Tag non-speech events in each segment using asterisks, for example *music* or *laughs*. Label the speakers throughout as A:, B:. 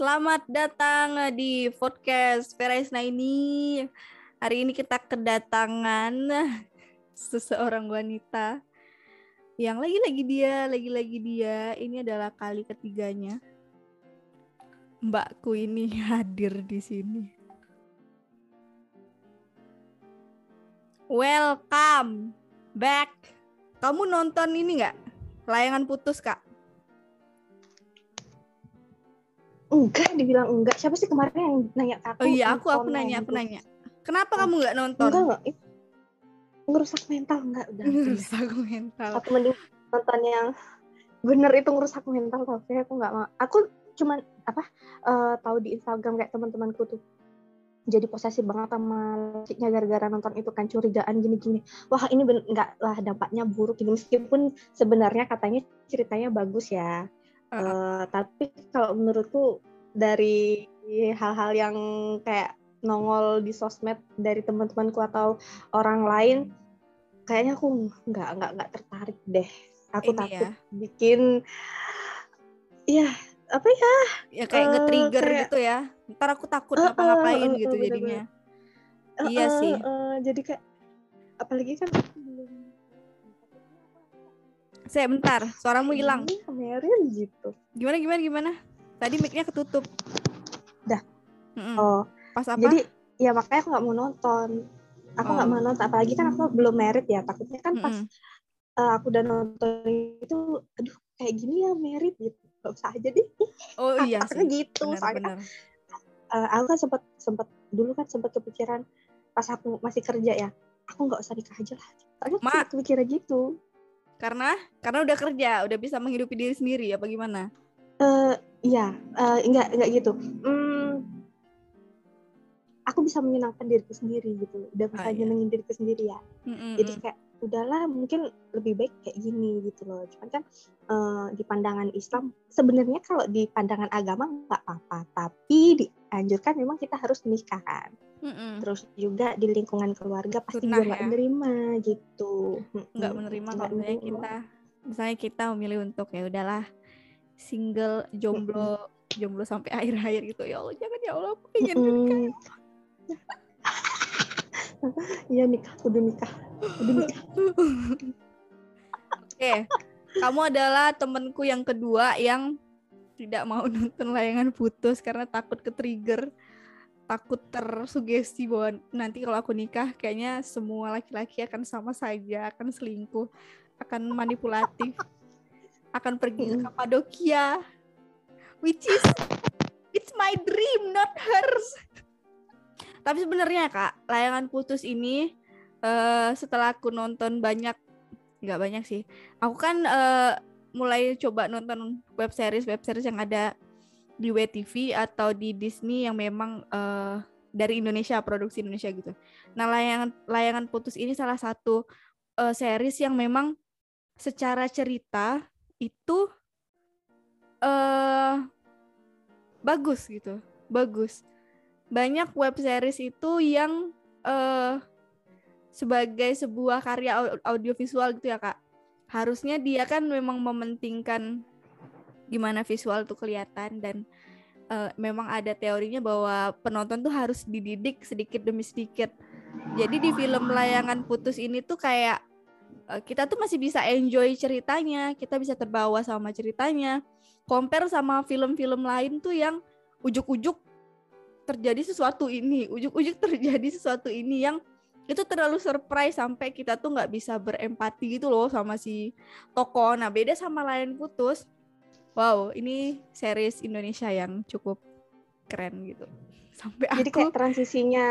A: Selamat datang di podcast Veraisna ini. Hari ini kita kedatangan *laughs* seseorang wanita yang lagi-lagi dia, lagi-lagi dia. Ini adalah kali ketiganya. Mbakku ini *laughs* hadir di sini. Welcome back. Kamu nonton ini nggak? Layangan putus, Kak?
B: Enggak dibilang enggak. Siapa sih kemarin yang nanya aku
A: Oh iya, aku aku nanya, aku
B: gitu.
A: nanya. Kenapa kamu nggak nonton?
B: enggak enggak. Ngerusak mental. Enggak udah
A: Rusak mental.
B: aku mending nonton yang bener itu ngerusak mental tapi aku nggak mau. Aku cuman apa eh, tahu di Instagram kayak teman-temanku tuh jadi posesif banget sama ciknya gara-gara nonton itu kan curigaan gini-gini. Wah ini enggak lah dampaknya buruk ini meskipun sebenarnya katanya ceritanya bagus ya Eh, tapi kalau menurutku dari hal-hal yang kayak nongol di sosmed dari teman-temanku atau orang lain kayaknya aku nggak nggak nggak tertarik deh aku
A: Ini
B: takut
A: ya.
B: bikin ya apa ya
A: Ya kayak
B: Eh,
A: nge-trigger
B: kayak-
A: gitu ya. Ntar aku takut
B: Eh,
A: ngapa-ngapain
B: eh,
A: gitu
B: bener-bener.
A: jadinya.
B: eh,
A: Iya sih.
B: eh, jadi kayak apalagi kan
A: Saya bentar, suaramu hilang.
B: Meryl gitu
A: Gimana gimana gimana? Tadi mic-nya ketutup.
B: Dah.
A: Mm-mm.
B: oh
A: Pas apa?
B: jadi ya makanya aku nggak mau nonton aku nggak
A: Oh.
B: mau nonton apalagi kan aku belum merit ya takutnya kan pas
A: Mm-mm.
B: eh, aku udah nonton itu aduh kayak gini ya merit gitu gak usah aja deh
A: Oh iya
B: takutnya
A: sih.
B: gitu soalnya eh, aku kan sempat sempat dulu kan sempat kepikiran pas aku masih kerja ya aku nggak usah nikah aja lah soalnya aku
A: Ma.
B: kepikiran gitu
A: Karena karena udah kerja, udah bisa menghidupi diri sendiri apa gimana?
B: eh iya eh, enggak enggak gitu hmm, aku bisa menyenangkan diriku sendiri gitu udah bisa
A: Ah, iya.
B: nyenengin diriku sendiri ya
A: Mm-mm.
B: jadi kayak udahlah mungkin lebih baik kayak gini gitu loh. Cuman kan eh, di pandangan Islam sebenarnya kalau di pandangan agama nggak apa-apa. Tapi dianjurkan memang kita harus menikah kan.
A: Mm-mm.
B: terus juga di lingkungan keluarga pasti
A: Sunnah
B: juga nggak
A: ya.
B: menerima gitu.
A: Nggak menerima kalau misalnya kita. Misalnya kita memilih untuk ya udahlah single jomblo jomblo sampai *laughs* akhir-akhir gitu. Ya Allah jangan ya Allah aku pengen
B: Mm-mm. *laughs* Iya nikah, udah nikah, udah nikah.
A: Oke, kamu adalah temenku yang kedua yang tidak mau nonton layangan putus karena takut ke trigger, takut tersugesti bahwa nanti kalau aku nikah kayaknya semua laki-laki akan sama saja, akan selingkuh, akan manipulatif, akan pergi ke. Kapadokia, which is it's my dream, not hers. Tapi sebenarnya kak, layangan putus ini eh setelah aku nonton banyak, nggak banyak sih. Aku kan eh, mulai coba nonton web series web series yang ada di WTV atau di Disney yang memang eh, dari Indonesia produksi Indonesia gitu. Nah layangan layangan putus ini salah satu eh, series yang memang secara cerita itu eh bagus gitu, bagus. Banyak web series itu yang eh sebagai sebuah karya au- audiovisual gitu ya kak. Harusnya dia kan memang mementingkan gimana visual tuh kelihatan dan eh, memang ada teorinya bahwa penonton tuh harus dididik sedikit demi sedikit. Jadi di film layangan putus ini tuh kayak eh, kita tuh masih bisa enjoy ceritanya, kita bisa terbawa sama ceritanya. Compare sama film-film lain tuh yang ujuk-ujuk terjadi sesuatu ini, ujuk-ujuk terjadi sesuatu ini yang itu terlalu surprise sampai kita tuh nggak bisa berempati gitu loh sama si tokoh. Nah beda sama lain putus. Wow, ini series Indonesia yang cukup keren gitu. *laughs* Sampai
B: Jadi
A: aku
B: kayak transisinya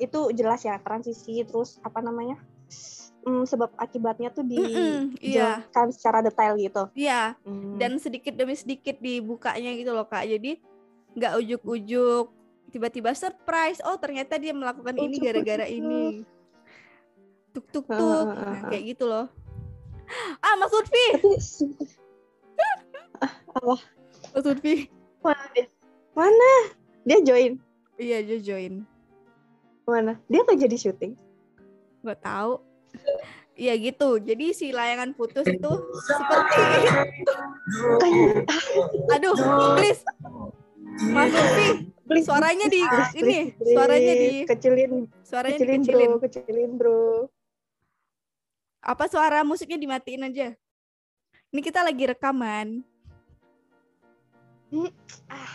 B: itu jelas ya transisi terus apa namanya Hmm, sebab akibatnya tuh
A: Mm-mm, iya,
B: dijelaskan secara detail gitu.
A: iya.
B: Hmm.
A: Dan sedikit demi sedikit dibukanya gitu loh kak. Jadi nggak ujuk-ujuk tiba-tiba surprise. Oh ternyata dia melakukan ini
B: Ujuk-ujuk.
A: gara-gara ini. Tuk tuk
B: Heeh,
A: tuk.
B: heeh,
A: Nah, kayak gitu loh. Ah Mas Lutfi,
B: tapi se-
A: Mas Lutfi.
B: mana dia? Mana? Dia join.
A: Iya dia join.
B: Mana? Dia nggak jadi syuting.
A: Nggak tahu. Iya gitu. Jadi si layangan putus itu seperti
B: Kayak
A: aduh, please Mas Lutfi,
B: Please,
A: suaranya di
B: please,
A: ini,
B: please,
A: suaranya di
B: kecilin,
A: suaranya
B: kecilin
A: dikecilin.
B: bro, kecilin bro.
A: Apa suara musiknya dimatiin aja? Ini kita lagi rekaman.
B: Ah,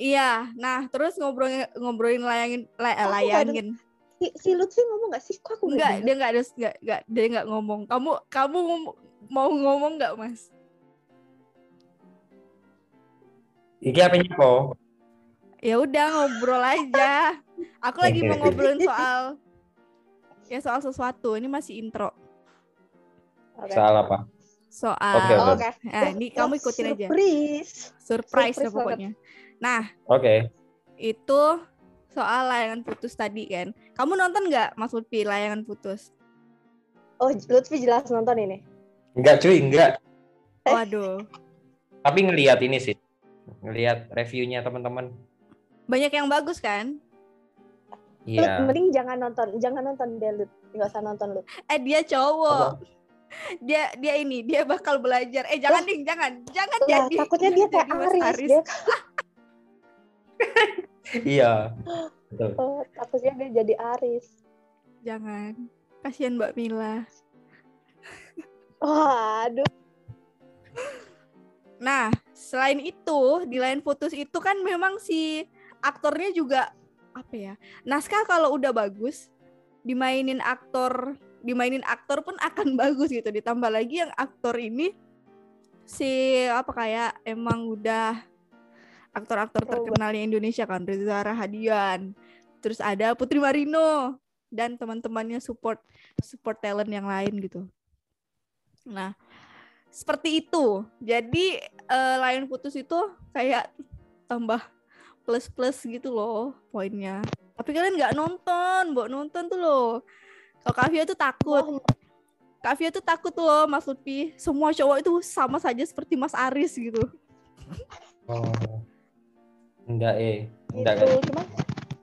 A: Iya, nah terus ngobrolin ngobrolin layangin la-
B: Aku nggak
A: layangin.
B: si, si Lutfi ngomong gak sih? Kok aku nggak
A: dia enggak ada enggak, enggak dia enggak ngomong. Kamu kamu mau ngomong enggak, Mas?
C: Iki apa kok?
A: Ya udah ngobrol aja. Aku lagi mau *laughs* ngobrolin soal ya soal sesuatu. Ini masih intro.
B: Oke.
C: Salah apa?
A: Soal
C: Oke,
B: Oh,
C: oke.
B: Oke.
A: Nah, ini kamu ikutin aja.
B: Surprise.
A: Surprise,
B: Surprise
A: pokoknya. Nah,
C: Oke.
A: itu soal layangan putus tadi kan. Kamu nonton nggak Mas Lutfi layangan putus?
B: Oh, Lutfi jelas nonton ini.
C: Enggak cuy, enggak.
A: Waduh,
C: Tapi ngelihat ini sih. Ngelihat reviewnya teman-teman.
A: banyak yang bagus kan?
C: Iya.
B: mending jangan nonton, jangan nonton deh, Lut. Nggak usah nonton, Lut.
A: Eh dia cowok. Dia dia ini dia bakal belajar. Eh jangan ding, jangan. Jangan
B: Lah,
A: jadi.
B: takutnya dia kayak
A: jadi Mas
B: Aris,
A: Aris.
B: dia *laughs*
C: Iya. Betul.
B: oh, takutnya dia jadi Aris.
A: Jangan. Kasihan Mbak Mila.
B: Waduh,
A: Nah, selain itu, di lain putus itu kan memang si aktornya juga apa ya? Naskah kalau udah bagus, dimainin aktor, dimainin aktor pun akan *laughs* bagus gitu. Ditambah lagi yang aktor ini si apa kayak emang udah aktor-aktor
B: Oh,
A: terkenalnya Indonesia kan, Reza Rahadian. Terus ada Putri Marino dan teman-temannya support support talent yang lain gitu. Nah, seperti itu. Jadi eh, Lion Putus itu kayak tambah plus-plus gitu loh poinnya. Tapi kalian nggak nonton, Mbok nonton tuh loh. Kalau Kavia tuh takut.
B: Oh,
A: Kavia tuh takut tuh loh Mas Lutfi. Semua cowok itu sama saja seperti Mas Aris gitu.
C: Oh. Enggak eh. Enggak
B: gitu.
C: kan.
B: Cuma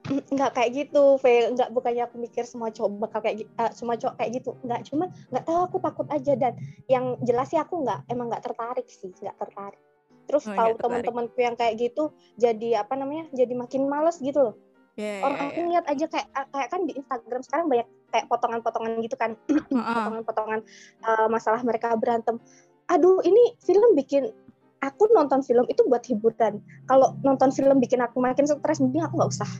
B: nggak kayak gitu, Ve. Nggak bukannya aku mikir semua cowok bakal kayak eh, semua cowok kayak gitu. Nggak, cuma nggak tahu aku takut aja dan yang jelas sih aku nggak emang nggak tertarik sih, nggak tertarik. Terus
A: Oh,
B: tahu teman-temanku yang kayak gitu jadi apa namanya? Jadi makin males gitu loh.
A: Ya,
B: Orang
A: ya,
B: aku
A: ya.
B: lihat aja kayak kayak kan di Instagram sekarang banyak kayak potongan-potongan gitu kan. *clears throat* Potongan-potongan uh, masalah mereka berantem. Aduh, ini film bikin aku nonton film itu buat hiburan. Kalau nonton film bikin aku makin stres, mending aku nggak usah.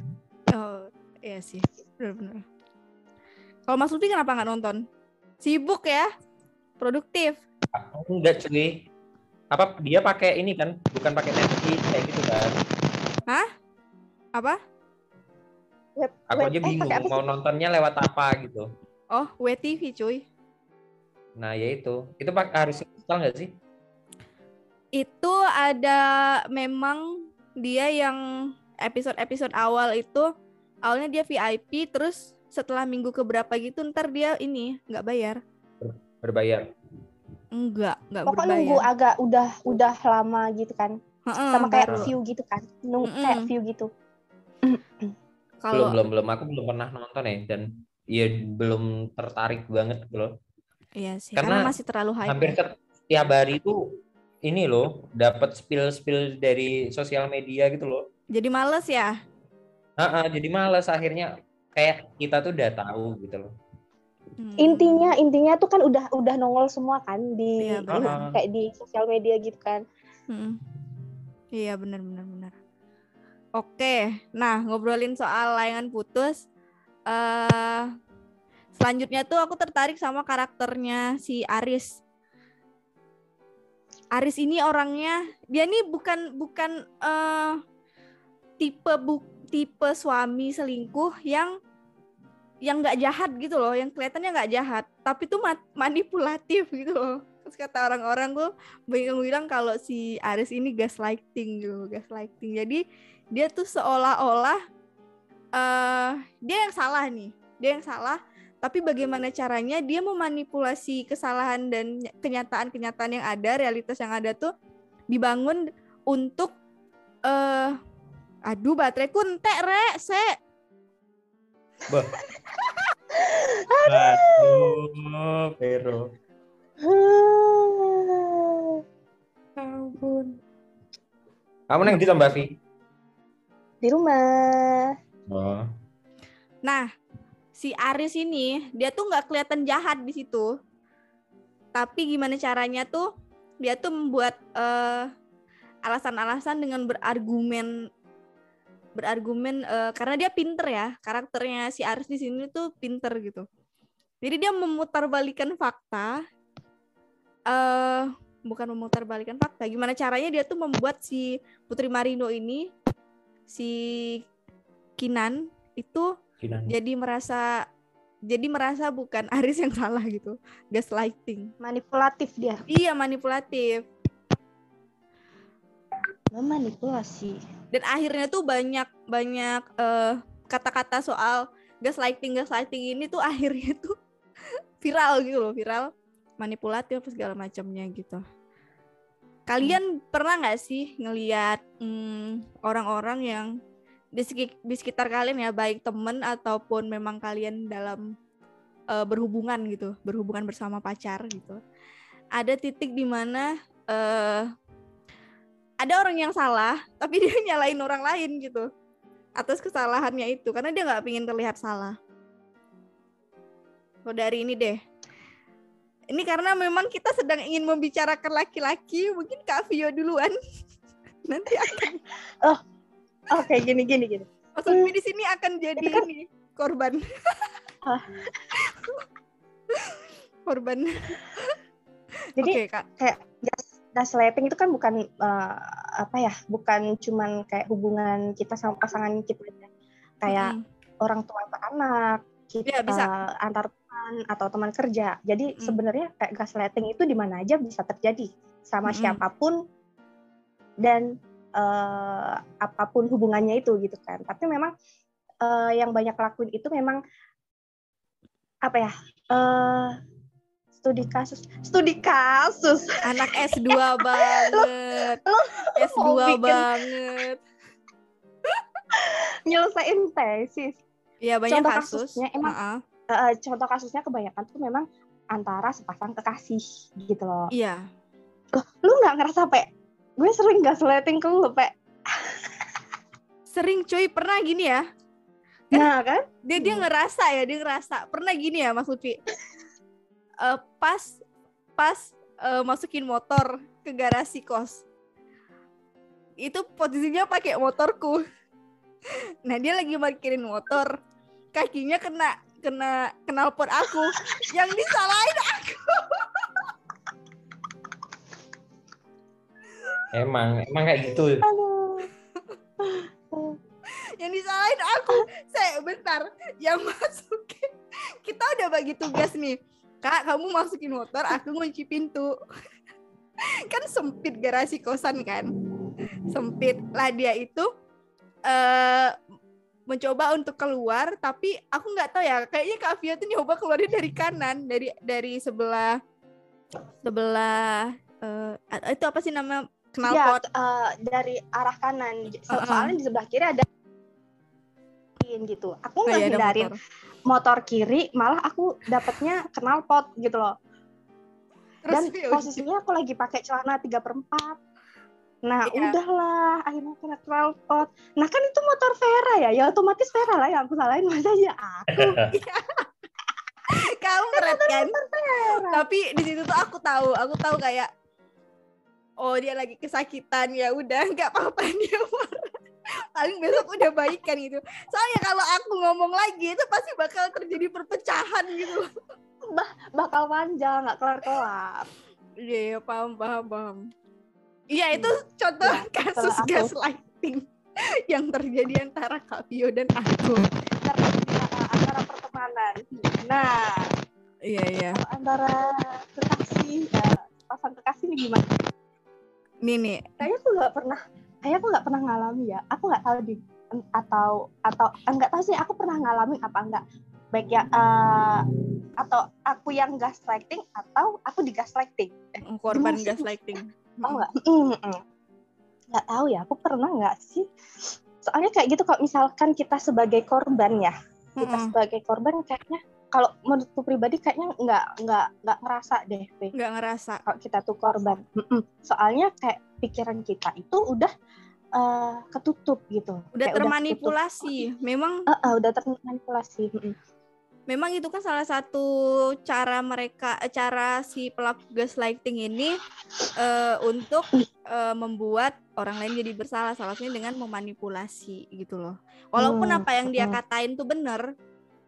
A: Oh, iya sih. Benar-benar. Kalau Mas Lutfi kenapa nggak nonton? Sibuk ya? Produktif.
C: Enggak cuy. Apa dia pakai ini kan? Bukan pakai Netflix kayak gitu kan.
A: Apa?
B: Web,
C: Aku
B: web-
C: aja
B: eh,
C: bingung
B: apa
C: mau nontonnya lewat apa gitu.
A: Oh, WTV cuy.
C: Nah, ya itu. Itu pak harus install nggak sih?
A: itu ada memang dia yang episode-episode awal itu awalnya dia VIP terus setelah minggu keberapa gitu ntar dia ini nggak bayar
C: Berbayar.
A: enggak enggak
B: Pokoknya nunggu
A: berbayar
B: agak udah udah lama gitu kan.
A: Heeh,
B: Sama kayak
A: baru.
B: view gitu kan. Nunggu
A: Mm-mm.
B: kayak view gitu. *clears throat*
C: Belum
A: kalau
C: belum belum aku belum pernah nonton ya dan ya belum tertarik banget gitu loh.
A: iya sih
C: Karena
A: karena masih terlalu hype
C: Hampir
A: ya.
C: set- tiap hari itu ini loh dapat spill-spill dari sosial media gitu loh.
A: Jadi males ya
C: Ah, ah, jadi males akhirnya kayak kita tuh udah tahu gitu loh.
A: Hmm.
B: Intinya intinya tuh kan udah udah nongol semua kan di
A: Iya,
C: benar.
B: kayak di sosial media gitu kan.
A: Mm-mm. Iya benar benar benar. Oke, nah ngobrolin soal layangan putus, eh selanjutnya tuh aku tertarik sama karakternya si Aris. Aris ini orangnya dia nih bukan bukan eh tipe bu, tipe suami selingkuh yang yang nggak jahat gitu loh, yang kelihatannya nggak jahat, tapi tuh ma- manipulatif gitu loh. Terus kata orang-orang tuh banyak bilang kalau si Aris ini gaslighting gitu, gaslighting. Jadi dia tuh seolah-olah eh dia yang salah nih, dia yang salah. Tapi bagaimana caranya dia memanipulasi kesalahan dan kenyataan-kenyataan yang ada, realitas yang ada tuh dibangun untuk eh aduh bateraiku entek rek, se.
C: Aduh, Vero.
B: ampun.
C: Kamu neng di Mbak Vi?
B: Di rumah.
C: Oh.
A: Nah, si Aris ini dia tuh nggak kelihatan jahat di situ. Tapi gimana caranya tuh dia tuh membuat eh, alasan-alasan dengan berargumen berargumen eh, karena dia pinter ya karakternya si Aris di sini tuh pinter gitu. Jadi dia memutarbalikan fakta eh bukan memutarbalikkan fakta. Gimana caranya dia tuh membuat si Putri Marino ini si Kinan itu
C: Kinan.
A: jadi merasa jadi merasa bukan *laughs* Aris yang salah gitu. Gaslighting.
B: Manipulatif dia.
A: Iya, manipulatif.
B: Memanipulasi.
A: Dan akhirnya tuh banyak banyak eh, kata-kata soal gaslighting gaslighting ini tuh akhirnya tuh *laughs* viral gitu loh, viral manipulatif segala macamnya gitu. Kalian pernah nggak sih ngelihat hmm, orang-orang yang di, di sekitar kalian ya baik temen ataupun memang kalian dalam eh, berhubungan gitu, berhubungan bersama pacar gitu. Ada titik di mana eh ada orang yang salah *laughs* tapi dia nyalain orang lain gitu atas kesalahannya itu karena dia nggak pingin terlihat salah. Oh dari ini deh. Ini karena memang kita sedang ingin membicarakan laki-laki, mungkin Kak Vio duluan. *laughs* Nanti akan *laughs*
B: Oke, gini gini gini.
A: Mas Lutfi di sini akan jadi
B: kan-
A: ini korban.
B: Ah.
A: korban.
B: Jadi
A: Oke, Kak.
B: gas gaslighting itu kan bukan eh, apa ya, bukan cuman kayak hubungan kita sama pasangan kita aja. Kayak
A: Mm-mm.
B: orang tua ke anak, kita
A: Iya, bisa.
B: antar teman atau teman kerja. Jadi
A: Mm.
B: sebenarnya kayak gaslighting itu di mana aja bisa terjadi sama
A: Mm-mm.
B: siapa pun dan eh, apa pun hubungannya itu gitu kan. Tapi memang eh, yang banyak lakuin itu memang apa ya? eh studi kasus, studi kasus.
A: anak S2 *laughs* banget. S2
B: mau bikin-
A: banget.
B: nyelesain tesis.
A: Iya, banyak
B: Contoh
A: kasus.
B: kasusnya emang-
A: Heeh.
B: Eh, contoh kasusnya kebanyakan tuh memang antara sepasang kekasih gitu loh.
A: Iya.
B: Lu nggak ngerasa pe? Gue sering gaslighting ke lu pe.
A: Sering cuy, pernah gini ya.
B: Nah kan?
A: dia dia ngerasa ya dia ngerasa pernah gini ya Mas Lutfi Eh, pas pas eh, masukin motor ke garasi kos. Itu posisinya pakai motorku. *laughs* Nah dia lagi parkirin motor. Kakinya kena kena kenal pot aku. Yang disalahin *laughs*
C: Emang, emang kayak gitu.
B: Aduh. *laughs*
A: yang disalahin aku. Saya bentar. Yang masukin. Kita udah bagi tugas nih kak kamu masukin motor aku ngunci pintu. *laughs* Kan sempit garasi kosan kan? Sempit. Lah dia itu eh mencoba untuk keluar tapi aku nggak tahu ya. Kayaknya kak Via tuh nyoba keluarnya dari kanan dari dari sebelah sebelah eh itu apa sih nama?
B: Ya,
A: knalpot
B: eh, dari arah kanan. So-
A: Uh-uh.
B: Soalnya di sebelah kiri ada gitu. Aku
A: Oh, iya, ada
B: ngehindarin
A: motor.
B: motor. kiri, malah aku dapetnya knalpot gitu loh. Dan
A: Terus,
B: posisinya aku lagi pakai celana 3 per 4. Nah,
A: Iya.
B: udahlah, akhirnya kena knalpot. Nah, kan itu motor Vera ya, ya otomatis Vera lah yang aku salahin, masa ya aku. *laughs*
A: kamu keren kan tapi di situ tuh aku tahu aku tahu kayak oh dia lagi kesakitan ya udah nggak apa-apa *laughs* dia paling besok udah baikan gitu. Soalnya kalau aku ngomong lagi itu pasti bakal terjadi perpecahan gitu.
B: Bakal panjang, nggak kelar-kelar.
A: iya iya, paham paham paham. Iya itu contoh
B: Ya,
A: kasus
B: aku-
A: gaslighting *laughs* yang terjadi antara Kak Vio dan aku.
B: Antara pertemanan. Nah,
A: iya iya.
B: antara kekasih, uh, pasang kekasih ini gimana?
A: nih nih.
B: Kayaknya aku nggak pernah, kayaknya aku nggak pernah ngalami ya. Aku nggak tahu di atau atau enggak tahu sih aku pernah ngalami apa enggak baik ya uh, atau aku yang gaslighting atau aku di gaslighting
A: korban
B: Gimana sih?
A: gaslighting. *laughs*
B: Tahu nggak? Nggak tahu ya aku pernah nggak sih? Soalnya kayak gitu kalau misalkan kita sebagai korban ya kita
A: Mm-mm.
B: sebagai korban kayaknya kalau menurutku pribadi kayaknya nggak nggak nggak ngerasa deh
A: nggak ngerasa.
B: Kalau kita tuh korban. Soalnya kayak pikiran kita itu udah eh, ketutup gitu.
A: Udah
B: Kayak
A: termanipulasi. Memang
B: ketutup. Eh, eh, udah termanipulasi. Mm-mm.
A: memang itu kan salah satu cara mereka eh, cara si pelaku gaslighting ini eh, untuk eh, membuat orang lain jadi bersalah salah satunya dengan memanipulasi gitu loh walaupun
B: Hmm,
A: apa yang dia
B: hmm.
A: katain tuh bener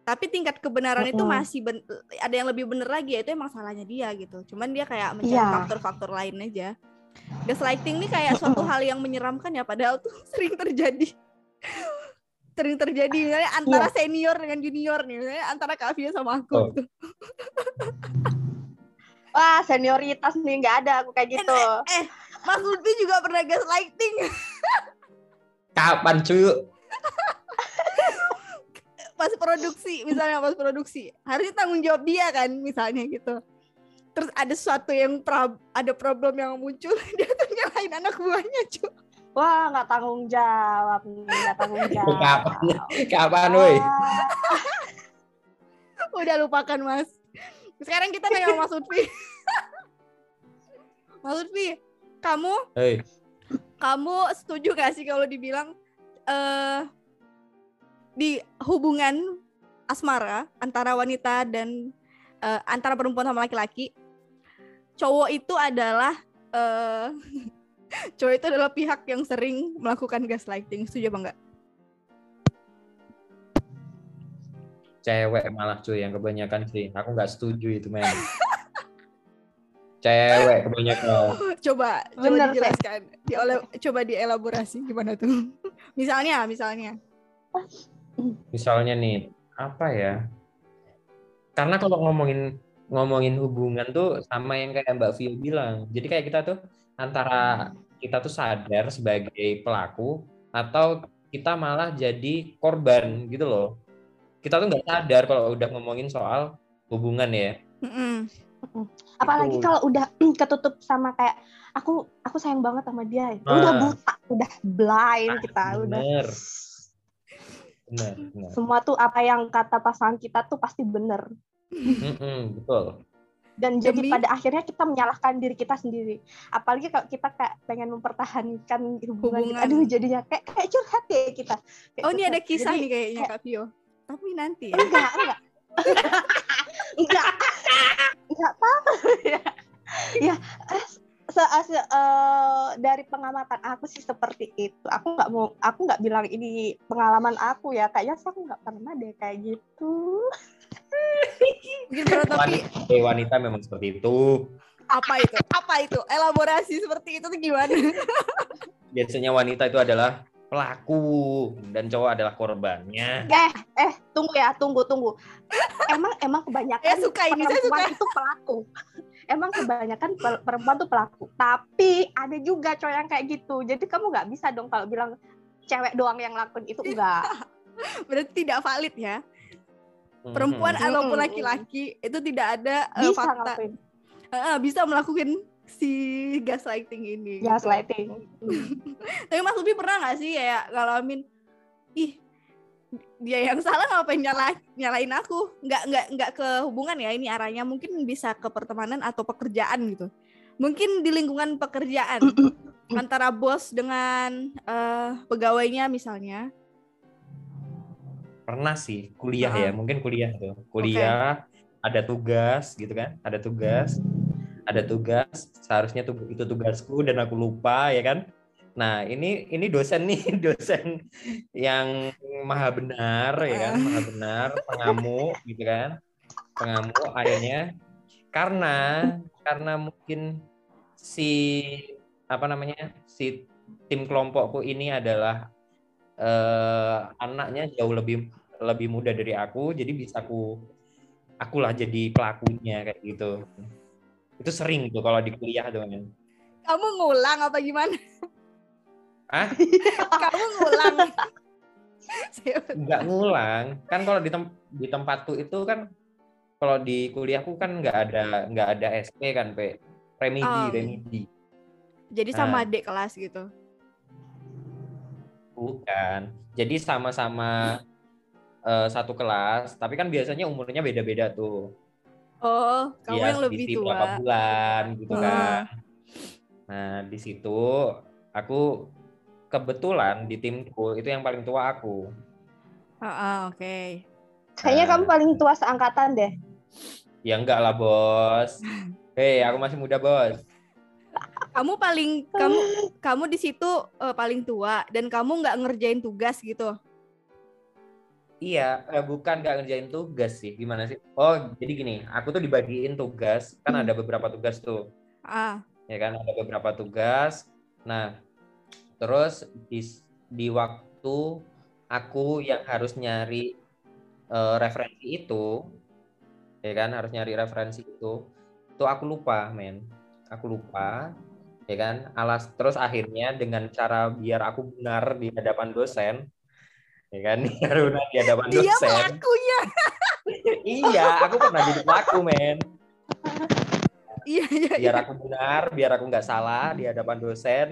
A: tapi tingkat kebenaran itu
B: Mm-mm.
A: masih ben- ada yang lebih bener lagi yaitu emang salahnya dia gitu cuman dia kayak mencari
B: Iya.
A: faktor-faktor lain aja gaslighting ini kayak suatu hal yang menyeramkan ya padahal tuh *laughs* sering terjadi sering terjadi misalnya antara senior dengan junior nih misalnya antara Kak Fia sama aku
C: Oh.
A: gitu. *laughs*
B: Wah, senioritas nih nggak ada aku kayak gitu.
A: Mas Lutfi juga pernah gaslighting *laughs*
C: Kapan cuy?
A: pas produksi misalnya pas produksi harusnya tanggung jawab dia kan misalnya gitu terus ada sesuatu yang pra- ada problem yang muncul *laughs* dia tuh nyalahin anak buahnya cuy
B: Wah, nggak tanggung jawab nih, nggak tanggung *laughs* jawab.
C: Kapan? Kapan woi? *laughs*
A: Udah lupakan mas sekarang kita nanya sama Mas Lutfi Mas Lutfi kamu
C: Hei,
A: kamu setuju gak sih kalau dibilang eh di hubungan asmara antara wanita dan eh, antara perempuan sama laki-laki cowok itu adalah eh *laughs* cowok itu adalah pihak yang sering melakukan gaslighting setuju apa enggak
C: cewek malah cuy yang kebanyakan sih. Aku nggak setuju itu men. cewek kebanyakan.
A: coba coba
B: Bener, Teh.
A: dijelaskan Diole- coba dielaborasi gimana tuh *laughs* misalnya misalnya
C: Misalnya nih, apa ya? Karena kalau ngomongin ngomongin hubungan tuh sama yang kayak Mbak Vio bilang. Jadi kayak kita tuh antara kita tuh sadar sebagai pelaku atau kita malah jadi korban gitu loh. Kita tuh nggak sadar kalau udah ngomongin soal hubungan ya.
A: Mm-mm.
B: apalagi
C: Itu.
B: kalau udah *clears throat* ketutup sama kayak aku aku sayang banget sama dia.
C: Ah.
B: Udah buta, udah blind kita, udah.
C: Bener. Bener, bener.
B: Semua tuh apa yang kata pasangan kita tuh pasti bener.
C: Mm-mm, betul.
B: Dan jadi
A: Demi-
B: pada akhirnya kita menyalahkan diri kita sendiri. Apalagi kalau kita kayak pengen mempertahankan hubungan,
A: Hubungan.
B: kita. Aduh jadinya kayak kayak curhat ya kita. Kayak
A: oh ini ada
B: curhat.
A: kisah
B: Jadi,
A: nih kayaknya
B: kayak-
A: Kak Vio tapi nanti ya
B: enggak enggak enggak enggak apa ya ya se- se- eh, dari pengamatan aku sih seperti itu aku nggak mau aku nggak bilang ini pengalaman aku ya kayaknya sih aku nggak pernah deh kayak gitu
A: mungkin berat tapi
C: Wanita, eh, wanita memang seperti itu.
A: apa itu? Apa itu? Elaborasi seperti itu tuh gimana? *laughs*
C: Biasanya wanita itu adalah pelaku dan cowok adalah korbannya.
B: eh eh tunggu ya tunggu tunggu. Emang emang kebanyakan
A: saya suka ini saya suka.
B: perempuan itu pelaku. Emang kebanyakan per- perempuan tuh pelaku. Tapi ada juga cowok yang kayak gitu. Jadi kamu nggak bisa dong kalau bilang cewek doang yang lakuin itu enggak *laughs*
A: berarti tidak valid ya perempuan
C: Mhm.
A: ataupun
B: Mm-mm.
A: laki-laki itu tidak ada
B: bisa
A: fakta.
B: ngelakuin.
A: Eh, bisa melakukan si gaslighting ini. Gitu.
B: gaslighting *laughs*
A: tapi Mas Ubi pernah nggak sih kayak ngalamin ih dia yang salah ngapain nyala nyalain aku? Nggak nggak nggak ke hubungan ya ini arahnya. Mungkin bisa ke pertemanan atau pekerjaan gitu. Mungkin di lingkungan pekerjaan *clears throat* antara bos dengan eh, pegawainya misalnya
C: Pernah sih kuliah
A: Heeh.
C: ya, mungkin kuliah tuh. Kuliah ada tugas gitu kan, ada tugas, ada tugas. Seharusnya tuh itu tugasku dan aku lupa ya kan. Nah ini ini dosen nih *laughs* dosen yang maha benar ya kan, maha benar, pengamuk gitu kan, pengamuk akhirnya karena karena mungkin si apa namanya si tim kelompokku ini adalah eh, anaknya jauh lebih lebih muda dari aku jadi bisa aku akulah jadi pelakunya kayak gitu. Itu sering tuh kalau di kuliah tuh kan
A: kamu ngulang apa gimana?
C: Ah *laughs*
A: kamu ngulang.
C: Nggak ngulang. Kan kalau di tem- di tempatku itu kan kalau di kuliahku kan nggak ada nggak ada SP kan pe? Remedi
A: Oh.
C: remedi.
A: Jadi sama
C: Ah.
A: adik kelas gitu
C: bukan jadi sama-sama eh, satu kelas tapi kan biasanya umurnya beda-beda tuh
A: oh kamu
C: Iya,
A: yang lebih tua
C: berapa bulan gitu
A: Ah.
C: kan. Nah, di situ aku kebetulan di timku itu yang paling tua aku.
A: Ah, ah, oke.
B: Kayaknya
C: Nah.
B: kamu paling tua seangkatan deh.
C: Ya enggak lah bos. *laughs* Hei, aku masih muda bos.
A: Kamu paling kamu kamu di situ eh, paling tua dan kamu nggak ngerjain tugas gitu.
C: Iya, eh, bukan nggak ngerjain tugas sih. Gimana sih? Oh, jadi gini, aku tuh dibagiin tugas. Kan
A: Hmm.
C: ada beberapa tugas tuh.
A: Ah,
C: ya kan ada beberapa tugas. Nah, terus di di waktu aku yang harus nyari eh, referensi itu, ya kan harus nyari referensi itu, itu aku lupa, men, aku lupa, ya kan. Alas terus akhirnya dengan cara biar aku benar di hadapan dosen, ya kan, *laughs* biar benar di hadapan
A: dia
C: dosen.
A: pelakunya. *laughs*
C: iya, aku pernah jadi pelaku, men
A: Iya, iya, iya.
C: biar aku benar, biar aku nggak salah di hadapan dosen.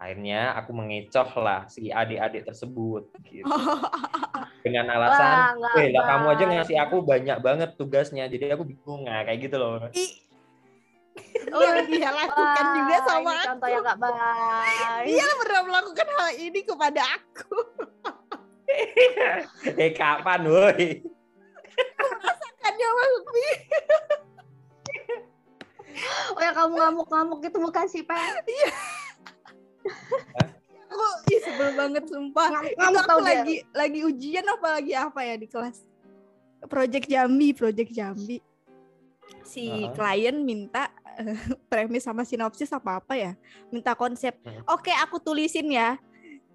C: Akhirnya aku mengecoh lah si adik-adik tersebut gitu. *laughs* dengan alasan, "Eh, lah kamu aja
B: baik."
C: ngasih aku banyak banget tugasnya, jadi aku bingung nah kayak gitu loh.
A: Ih, *laughs*
B: Oh,
A: yang dia lakukan
B: Wah,
A: juga sama
B: ini
A: aku.
B: contoh yang nggak baik.
A: Dia pernah melakukan hal ini kepada aku. *laughs*
C: eh kapan, woi?
A: Kan ya maksudnya.
B: Oh yang kamu ngamuk-ngamuk itu bukan sih, Pak? *laughs*
A: Aku ih, sebel banget sumpah. Itu
B: Ngamuk
A: aku
B: tau dia.
A: lagi lagi ujian apa lagi apa ya di kelas. Project Jambi, Project Jambi. Si
C: Heeh.
A: klien minta *laughs* premis sama sinopsis apa apa ya, minta konsep.
C: Hmm.
A: Oke, aku tulisin ya.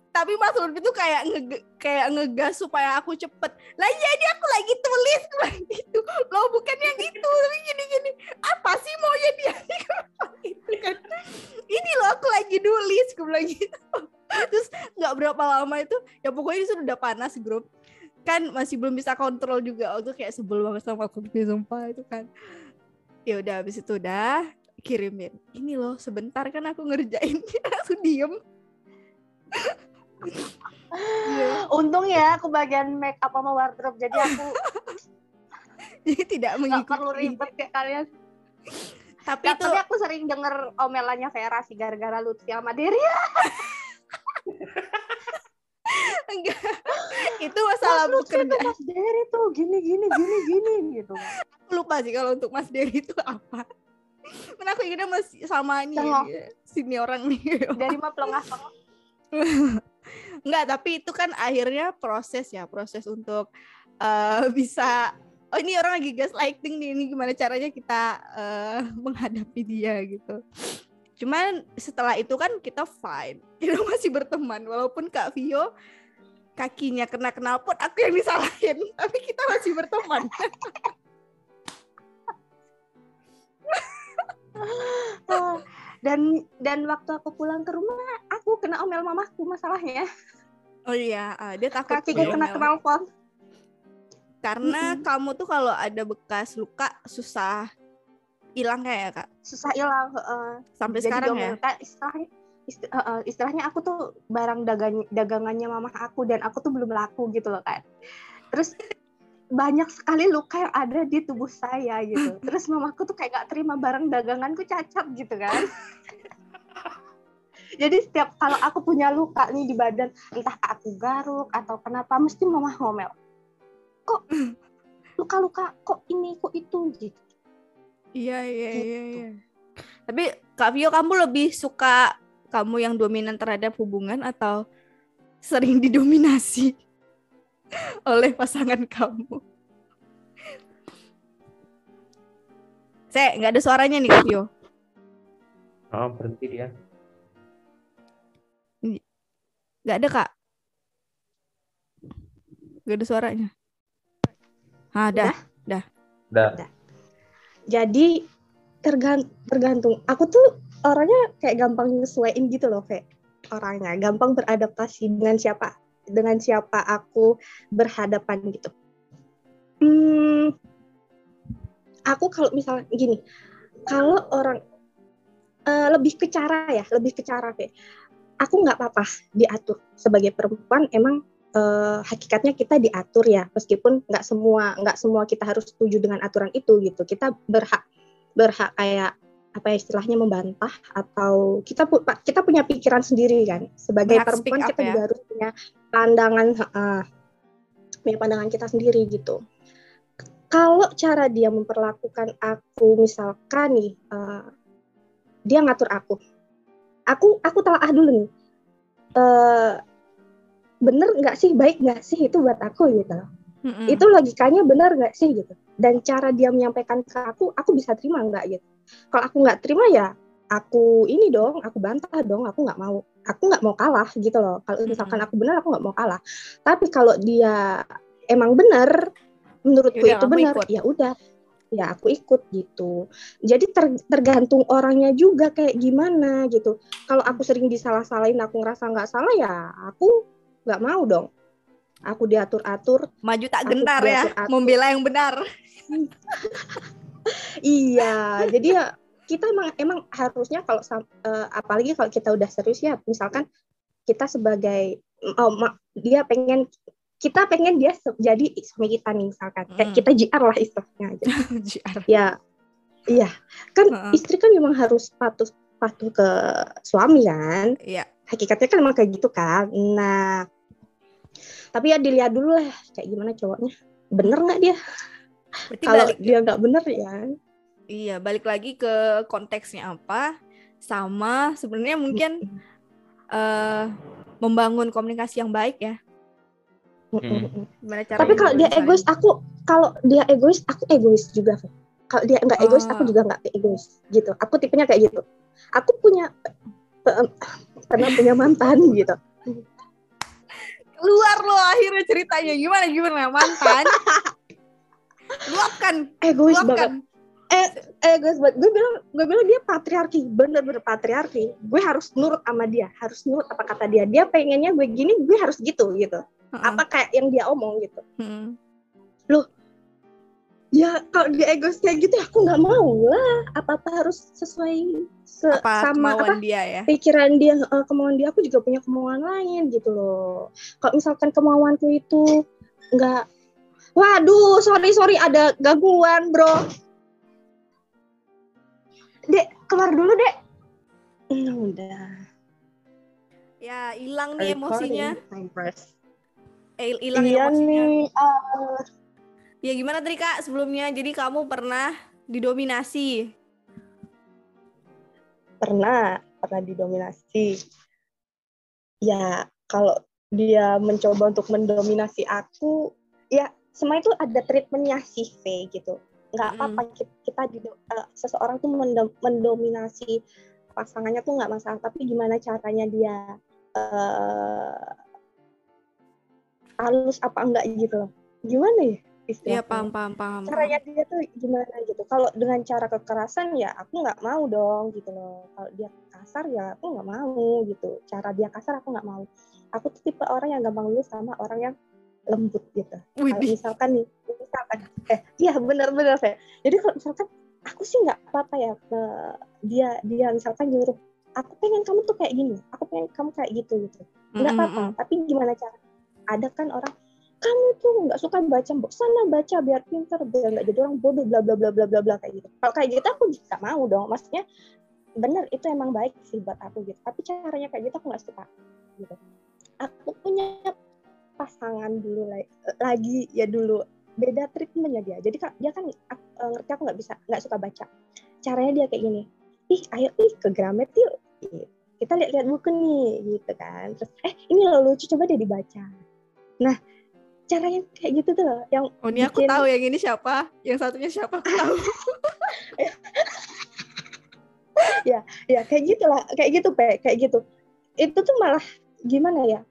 A: Tapi Mas Lutfi tuh kayak nge kayak ngegas supaya aku cepet. Lah iya ini aku lagi tulis *laughs* gitu. Loh bukan yang itu, *laughs* tapi gini-gini. Apa sih maunya dia? itu kan. Ini loh aku lagi nulis, aku bilang gitu. Terus nggak berapa lama itu, ya pokoknya itu udah panas grup. Kan masih belum bisa kontrol juga. Aku tuh kayak sebel banget sama aku sumpah itu kan. Ya udah habis itu udah kirimin. Ini loh sebentar kan aku ngerjain. *laughs* aku diem. Iya.
B: Untung ya aku bagian make up sama wardrobe jadi aku *laughs*
A: Jadi tidak
B: nggak perlu
A: mengikuti.
B: ribet kayak kalian.
A: Tapi
B: Ya,
A: itu
B: tapi aku sering denger omelannya Vera sih gara-gara Lutfi sama Deria. *laughs*
A: enggak. itu masalah
B: Mas Lutfi tuh
A: pekerjaan.
B: Mas Deri tuh gini gini gini gini gitu.
A: Aku lupa sih kalau untuk Mas Dery itu apa. *laughs* Mana aku ingatnya masih sama nih
B: Cengok.
A: sini orang nih. *laughs*
B: Dari pelengah.
A: Enggak, *laughs* tapi itu kan akhirnya proses ya, proses untuk eh, bisa oh ini orang lagi gaslighting nih, ini gimana caranya kita eh, menghadapi dia gitu. Cuman setelah itu kan kita fine, kita masih berteman walaupun Kak Vio kakinya kena knalpot aku yang disalahin, tapi kita masih berteman. *laughs*
B: Dan dan waktu aku pulang ke rumah aku kena omel mamaku masalahnya.
A: Oh iya, eh, dia takut
B: Kakiku
A: diomel.
B: kena knalpot.
A: karena
B: Mm-mm.
A: kamu tuh kalau ada bekas luka susah hilang kayak ya, kak
B: Susah hilang. heeh.
A: sampai
B: Jadi
A: sekarang ya.
B: diomel- kayak istilahnya ist- eh, eh, istilahnya aku tuh barang dagang dagangannya mama aku dan aku tuh belum laku gitu loh kan. Terus banyak sekali luka yang ada di tubuh saya gitu. *laughs* Terus mamaku tuh kayak gak terima barang daganganku cacat gitu kan. *laughs* Jadi setiap kalau aku punya luka nih di badan, entah aku garuk atau kenapa, mesti mama ngomel. Kok luka-luka, kok ini, kok itu gitu.
A: Iya iya iya.
B: Gitu.
A: iya. Tapi Kak Vio kamu lebih suka kamu yang dominan terhadap hubungan atau sering didominasi *laughs* oleh pasangan kamu? Saya nggak ada suaranya nih Kak Vio.
C: Oh, berhenti dia.
A: Nggak ada kak. Nggak ada suaranya. Ah, dah.
C: Udah.
B: Jadi tergan- tergantung. Aku tuh orangnya kayak gampang nyesuaiin gitu loh, Ve. Orangnya gampang beradaptasi dengan siapa dengan siapa aku berhadapan gitu. Hmm, aku kalau misalnya gini, kalau orang eh, lebih ke cara ya, lebih ke cara Ve. Aku nggak apa-apa diatur sebagai perempuan. Emang eh, hakikatnya kita diatur ya, meskipun nggak semua nggak semua kita harus setuju dengan aturan itu gitu. Kita berhak berhak kayak apa ya istilahnya membantah atau kita pu- kita punya pikiran sendiri kan. Sebagai
A: Berhak
B: perempuan
A: up
B: kita
A: ya.
B: juga harus punya pandangan uh, punya pandangan kita sendiri gitu. Kalau cara dia memperlakukan aku misalkan nih uh, dia ngatur aku. Aku aku telah dulu nih uh, bener nggak sih baik nggak sih itu buat aku gitu
A: Mm-mm.
B: itu logikanya benar nggak sih gitu? Dan cara dia menyampaikan ke aku aku bisa terima nggak gitu? Kalau aku nggak terima ya aku ini dong aku bantah dong aku nggak mau aku nggak mau kalah gitu loh. Kalau misalkan aku benar aku nggak mau kalah. Tapi kalau dia emang benar menurutku
A: Yaudah,
B: itu benar ya udah. Ya aku ikut gitu. Jadi ter- tergantung orangnya juga kayak gimana gitu. Kalau aku sering disalah-salahin aku ngerasa nggak salah ya aku nggak mau dong aku diatur-atur
A: maju tak gentar ya membela yang benar
B: Iya, jadi ya kita emang emang harusnya kalau eh, apalagi kalau kita udah serius ya, misalkan kita sebagai oh, ma- dia pengen kita pengen dia jadi suami kita nih misalkan kayak
A: Mm.
B: kita JR lah istilahnya aja. *laughs*
A: JR.
B: ya, iya kan
A: Heeh.
B: istri kan memang harus patuh patuh ke suami kan.
A: Iya.
B: Hakikatnya kan emang kayak gitu kan. Nah, tapi ya dilihat dulu lah kayak gimana cowoknya. Bener nggak dia?
A: Berarti
B: Kalau
A: balik
B: dia nggak bener ya
A: iya balik lagi ke konteksnya apa sama sebenarnya mungkin eh membangun komunikasi yang baik ya.
C: Hmm.
A: Gimana cara
B: Tapi kalau dia egois, aku kalau dia egois, aku egois juga. Kalau dia nggak egois, aku
A: Ah.
B: juga nggak egois. Gitu. Aku tipenya kayak gitu. Aku punya eh, pernah punya mantan *laughs* gitu.
A: Keluar lo akhirnya ceritanya gimana gimana mantan luapkan
B: Egois banget.
A: luapkan
B: Egois banget. Gue bilang, gue bilang dia patriarki, bener-bener patriarki. Gue harus nurut sama dia, harus nurut apa kata dia. Dia pengennya gue gini, gue harus gitu gitu.
A: Heeh.
B: Apa kayak yang dia omong gitu.
A: Hmm.
B: Ya kalau dia egois kayak gitu, aku nggak mau lah. Apa apa harus sesuai se-
A: apa
B: sama
A: kemauan
B: apa
A: dia ya?
B: pikiran dia eh, kemauan dia. Aku juga punya kemauan lain gitu loh. Kalau misalkan kemauanku itu nggak waduh sorry sorry ada gangguan bro. Dek keluar dulu dek. Nah, udah.
A: Ya hilang nih emosinya. eh hilang
B: iya
A: emosinya.
B: nih ah.
A: Ya gimana tadi kak sebelumnya? Jadi kamu pernah didominasi?
B: Pernah pernah didominasi. Ya kalau dia mencoba untuk mendominasi aku ya semua itu ada treatmentnya sih V gitu. Nggak apa-apa kita, kita dido- eh, seseorang tuh mendo- mendominasi pasangannya tuh nggak masalah tapi gimana caranya dia eh halus apa enggak gitu. Loh gimana ya
A: Iya
B: istilahnya
A: paham paham paham.
B: caranya dia tuh gimana gitu? Kalau dengan cara kekerasan ya aku nggak mau dong gitu loh. Kalau dia kasar ya aku nggak mau gitu. Cara dia kasar aku nggak mau. Aku tuh tipe orang yang gampang lulus sama orang yang lembut gitu. Kalau misalkan nih misalkan eh iya benar-benar saya jadi kalau misalkan aku sih nggak apa-apa ya ke dia dia misalkan nyuruh aku pengen kamu tuh kayak gini aku pengen kamu kayak gitu gitu. Nggak apa-apa tapi gimana cara? Ada kan orang kamu tuh nggak suka baca mbok. Sana baca biar pintar biar nggak jadi orang bodoh bla bla bla bla bla bla kayak gitu. Kalau kayak gitu aku nggak mau dong. Maksudnya bener itu emang baik sih buat aku gitu. Tapi caranya kayak gitu aku nggak suka gitu. Aku punya pasangan dulu la- lagi ya dulu. Beda treatmentnya dia. Jadi dia kan eh, ngerti aku nggak bisa nggak suka baca. Caranya dia kayak gini. Ih ayo ih ke Gramet yuk. Gitu. kita lihat-lihat buku nih gitu kan. Terus eh ini loh lucu coba deh dibaca. Nah caranya kayak gitu tuh loh, yang
A: Oh ini aku
B: bikin-
A: tahu yang ini siapa, yang satunya siapa aku tahu. *laughs*
B: ya kayak gitulah kayak gitu pe kayak gitu itu tuh malah gimana ya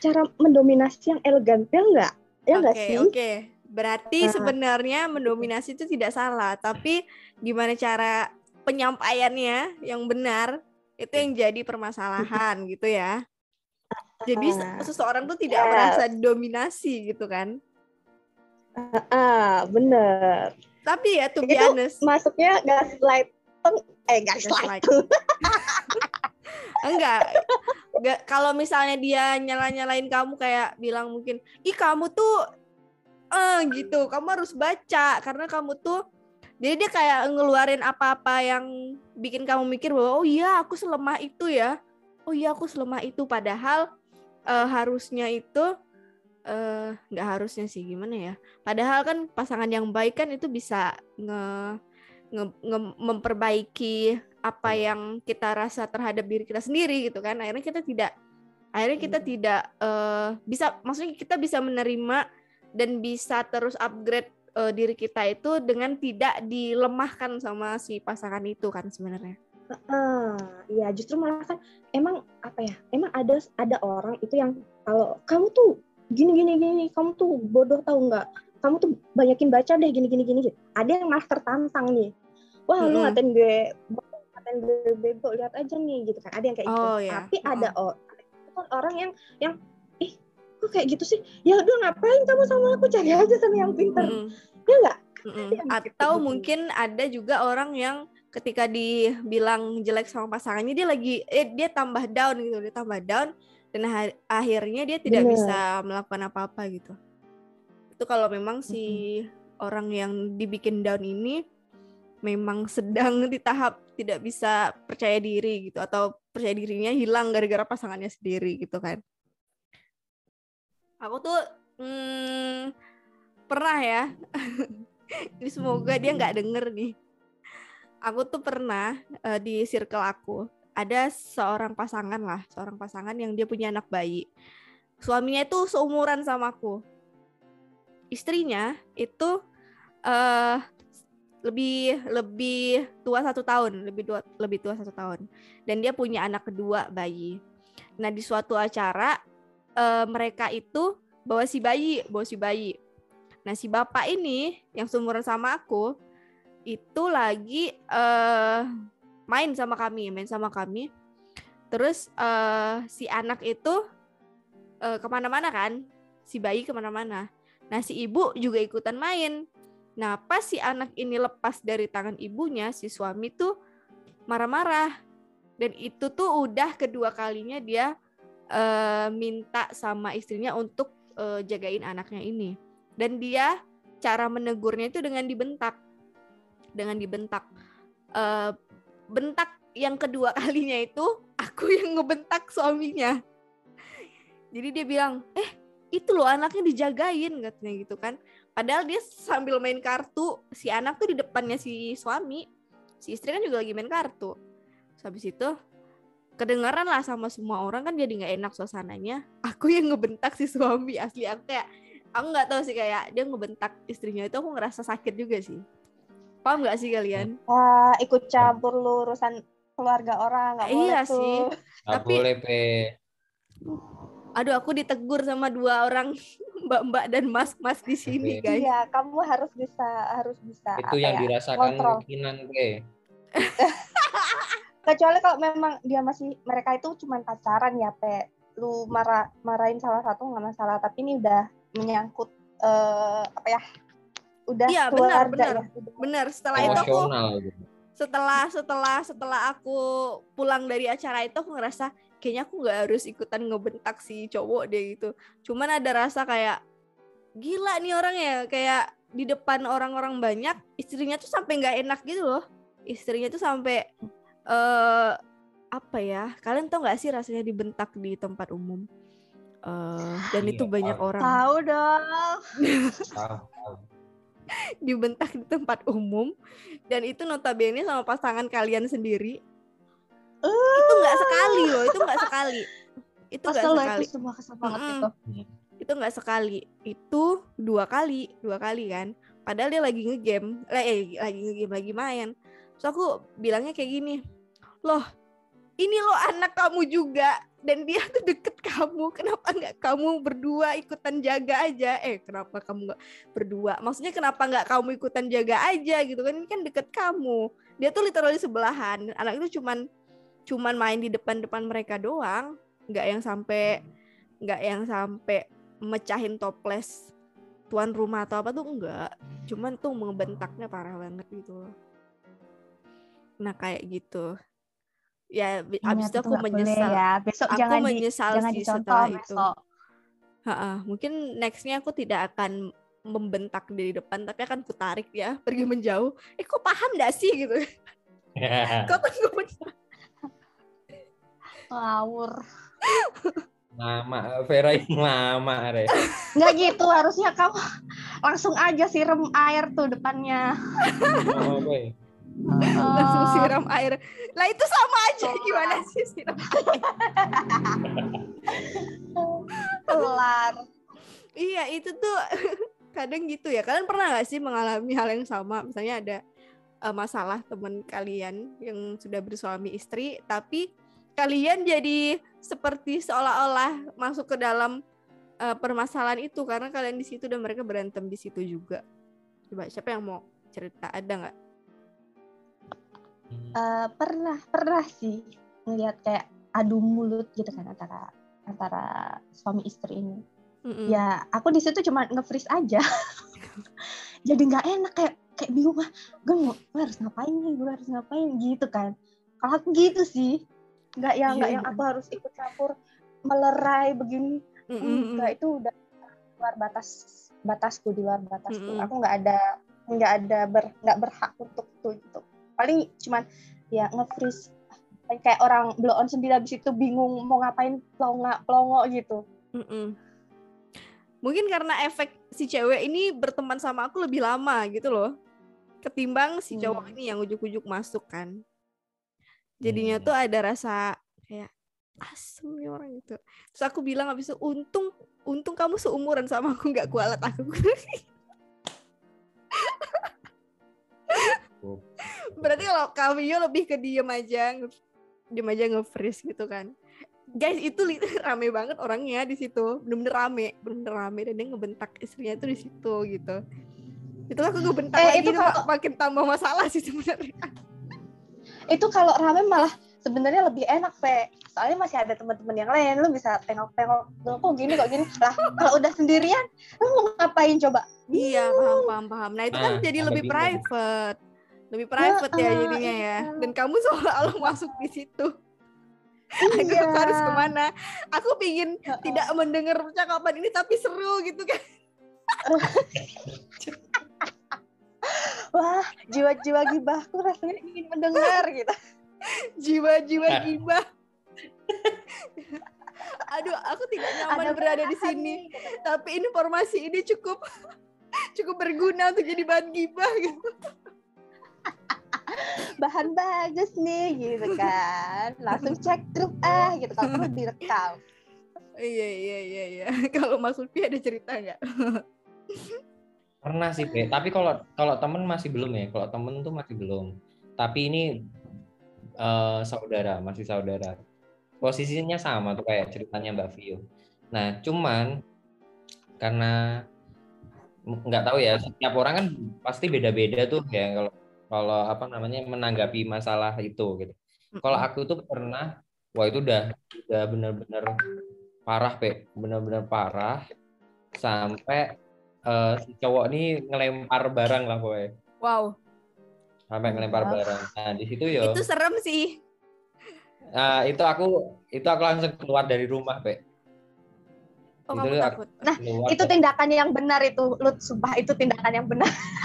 B: cara mendominasi yang elegan ya enggak ya enggak
A: Oke
B: sih
A: oke. Berarti
B: Nah.
A: sebenarnya mendominasi itu tidak salah, tapi gimana cara penyampaiannya yang benar itu yang jadi permasalahan gitu ya. Jadi se-
B: Ah.
A: seseorang tuh tidak
B: Yes.
A: merasa dominasi gitu kan.
B: ah bener
A: Tapi ya
B: Itu
A: honest,
B: masuknya gaslight eh gaslight
A: Gaslight. enggak. Enggak kalau misalnya dia nyala-nyalain kamu kayak bilang mungkin, "Ih, kamu tuh eh gitu, kamu harus baca karena kamu tuh jadi dia kayak ngeluarin apa-apa yang bikin kamu mikir bahwa oh iya aku selemah itu ya oh iya aku selemah itu padahal uh, harusnya itu eh, nggak uh, harusnya sih gimana ya? Padahal kan pasangan yang baik kan itu bisa nge, nge, nge memperbaiki apa yang kita rasa terhadap diri kita sendiri gitu kan. Akhirnya kita tidak akhirnya kita hmm. tidak uh, bisa maksudnya kita bisa menerima dan bisa terus upgrade uh, diri kita itu dengan tidak dilemahkan sama si pasangan itu kan sebenarnya
B: Uh, ya justru malah kan emang apa ya emang ada ada orang itu yang kalau kamu tuh gini gini gini kamu tuh bodoh tahu nggak kamu tuh banyakin baca deh gini gini gini gitu ada yang malah tertantang nih wah mm -hmm. lu ngatain gue ngatain gue bego lihat aja nih gitu kan ada yang kayak gitu. oh, gitu yeah. tapi mm -hmm. ada oh, orang yang yang ih kok kayak gitu sih ya udah ngapain kamu sama aku cari aja sama yang pintar mm -hmm. ya enggak
A: mm -hmm. atau gitu. mungkin ada juga orang yang ketika dibilang jelek sama pasangannya dia lagi eh dia tambah down gitu dia tambah down dan akhirnya dia tidak Bener. bisa melakukan apa-apa gitu. Itu kalau memang si mm-hmm. orang yang dibikin down ini memang sedang di tahap tidak bisa percaya diri gitu atau percaya dirinya hilang gara-gara pasangannya sendiri gitu kan. Aku tuh hmm, pernah ya. *laughs* Ini semoga dia nggak denger nih aku tuh pernah uh, di circle aku ada seorang pasangan lah, seorang pasangan yang dia punya anak bayi. Suaminya itu seumuran sama aku. Istrinya itu uh, lebih lebih tua satu tahun, lebih tua lebih tua satu tahun, dan dia punya anak kedua bayi. Nah di suatu acara uh, mereka itu bawa si bayi, bawa si bayi. Nah si bapak ini yang seumuran sama aku itu lagi uh, main sama kami, main sama kami. Terus uh, si anak itu uh, ke mana-mana kan, si bayi ke mana-mana. Nah si ibu juga ikutan main. Nah pas si anak ini lepas dari tangan ibunya, si suami tuh marah-marah. Dan itu tuh udah kedua kalinya dia uh, minta sama istrinya untuk uh, jagain anaknya ini. Dan dia cara menegurnya itu dengan dibentak dengan dibentak. Uh, bentak yang kedua *laughs* kalinya itu aku yang ngebentak suaminya. Jadi dia bilang, eh itu loh anaknya dijagain katanya gitu kan. Padahal dia sambil main kartu, si anak tuh di depannya si suami. Si istri kan juga lagi main kartu. Terus habis itu kedengaran lah sama semua orang kan jadi nggak enak suasananya. Aku yang ngebentak si suami asli aku kayak aku nggak tahu sih kayak dia ngebentak istrinya itu aku ngerasa sakit juga sih. Paham gak sih kalian?
B: Uh, ikut campur lu urusan keluarga orang nggak boleh
A: iya
B: tuh.
A: sih.
C: Gak Tapi boleh, Pe.
A: Aduh, aku ditegur sama dua orang *laughs* mbak-mbak dan mas-mas di sini, guys.
B: Iya, kamu harus bisa harus bisa.
C: Itu yang ya, dirasakan mungkinan, Pe. *laughs*
B: Kecuali kalau memang dia masih mereka itu cuma pacaran ya, Pe. Lu marah marahin salah satu nggak masalah, tapi ini udah menyangkut uh, apa ya udah
A: iya, benar benar. ya. benar setelah itu aku gitu. setelah setelah setelah aku pulang dari acara itu aku ngerasa kayaknya aku nggak harus ikutan ngebentak si cowok deh gitu. Cuman ada rasa kayak gila nih orang ya kayak di depan orang-orang banyak istrinya tuh sampai nggak enak gitu loh. Istrinya tuh sampai uh, apa ya kalian tau nggak sih rasanya dibentak di tempat umum? Uh, dan iya, itu banyak orang.
B: Tahu dong *laughs*
A: dibentak di tempat umum. Dan itu notabene sama pasangan kalian sendiri. Uh. itu nggak sekali loh itu nggak sekali. Itu nggak sekali
B: itu semua kesel banget mm -hmm. itu
A: itu nggak sekali. Itu dua kali dua kali kan. Padahal dia lagi ngegame. Eh, lagi ngegame lagi main. So aku bilangnya kayak gini. Loh ini lo anak kamu juga dan dia tuh deket kamu. Kenapa nggak kamu berdua ikutan jaga aja? Eh kenapa kamu nggak berdua? Maksudnya kenapa nggak kamu ikutan jaga aja gitu kan? Ini kan deket kamu. Dia tuh literally sebelahan. Anak itu cuman cuman main di depan-depan mereka doang. Nggak yang sampai nggak yang sampai mecahin toples tuan rumah atau apa tuh enggak cuman tuh ngebentaknya parah banget gitu. Nah kayak gitu ya abis itu aku menyesal
B: ya. besok
A: aku
B: jangan
A: menyesal
B: di, jangan
A: sih setelah besok. itu Ha -ha. mungkin nextnya aku tidak akan membentak dari depan tapi akan kutarik ya *laughs* pergi menjauh eh kok paham gak sih gitu *laughs* kok tuh ngebentak
B: Ngawur.
C: lama Vera yang lama Re.
B: Nggak gitu, harusnya kamu langsung aja siram air tuh depannya.
C: Oh, boy.
A: Langsung
B: Oh.
A: siram air. Lah itu sama aja. Gimana sih siram? *laughs*
B: Kelar.
A: iya itu tuh *laughs* kadang gitu ya. Kalian pernah gak sih mengalami hal yang sama? Misalnya ada eh, masalah teman kalian yang sudah bersuami istri tapi kalian jadi seperti seolah-olah masuk ke dalam eh, permasalahan itu. Karena kalian di situ dan mereka berantem di situ juga. Coba siapa yang mau cerita? Ada nggak
B: Eh, pernah, pernah sih ngeliat kayak adu mulut gitu kan antara antara suami istri ini.
A: Mm-mm.
B: Ya, aku di situ cuma nge-freeze aja. *laughs* Jadi nggak enak kayak kayak bingung ah, gue mau gue harus ngapain nih, gue harus ngapain gitu kan. Kalau aku gitu sih, nggak yang nggak
A: Iya,
B: yang
A: iya.
B: aku harus ikut campur melerai begini.
A: Mm-mm.
B: Enggak itu udah luar batas batasku di luar batasku.
A: Mm-mm.
B: Aku nggak ada nggak ada ber nggak berhak untuk itu gitu. Paling cuman ya nge-freeze kayak orang blow on sendiri habis itu bingung mau ngapain pelongo pelongo gitu.
A: Mm-mm. Mungkin karena efek si cewek ini berteman sama aku lebih lama gitu loh. Ketimbang si cowok
B: Hmm.
A: ini yang ujuk-ujuk masuk kan. Jadinya
C: Hmm.
A: tuh ada rasa kayak asem nih orang itu. Terus aku bilang habis itu untung untung kamu seumuran sama aku nggak kualat aku. *laughs*
C: Oh.
A: Berarti kalau Cameo lebih ke diem aja, diem aja nge-freeze gitu kan. Guys itu *laughs* rame banget orangnya di situ, bener-bener rame, bener-bener rame dan dia ngebentak istrinya tuh di situ gitu. Itu aku ngebentak
B: Eh,
A: lagi
B: itu
A: tuh
B: kalau-
A: makin tambah masalah sih sebenarnya.
B: Itu kalau rame malah sebenarnya lebih enak, Pe. Soalnya masih ada teman-teman yang lain, lu bisa tengok-tengok, "Loh, kok gini kok gini. Lah, kalau udah sendirian, lu mau ngapain coba?
A: Iya paham paham paham. Nah itu kan
C: Nah,
A: jadi
C: agak
A: lebih
C: bingung.
A: private, lebih private ya
B: Heeh,
A: jadinya ya.
B: iya.
A: Dan kamu seolah-olah *laughs* masuk di situ. Aku
B: Iya.
A: harus ke mana? Aku pingin
B: Heeh.
A: tidak mendengar percakapan ini tapi seru gitu kan. *laughs*
B: Wah, jiwa-jiwa gibahku rasanya ingin mendengar gitu. *laughs*
A: jiwa-jiwa gibah. Aduh, aku tidak nyaman berada di sini.
B: nih, gitu.
A: Tapi informasi ini cukup cukup berguna untuk jadi bahan gibah gitu. *laughs*
B: Bahan bagus nih gitu kan. Langsung cek grup ah gitu kalau perlu direkam.
A: Iya iya iya iya. *laughs* Kalau Mas Lutfi ada cerita nggak? *laughs*
C: Pernah sih, Pe. Tapi kalau kalau temen masih belum ya. Kalau temen tuh masih belum. Tapi ini eh, saudara, masih saudara. Posisinya sama tuh kayak ceritanya Mbak Vio. Nah, cuman karena nggak tahu ya, setiap orang kan pasti beda-beda tuh ya kalau kalau apa namanya menanggapi masalah itu gitu. Kalau aku tuh pernah, wah itu udah udah bener-bener parah, Pe. Bener-bener parah sampai eh, si cowok ini ngelempar barang lah pokoknya
A: Wow,
C: sampai ngelempar
B: Wah.
C: barang nah di situ ya
A: itu serem sih.
C: nah, itu aku itu aku langsung keluar dari rumah pe
A: Oh
C: Itu
A: kamu takut?
B: Nah, Itu tindakan yang benar itu, Lut. Sumpah itu tindakan yang benar. *laughs*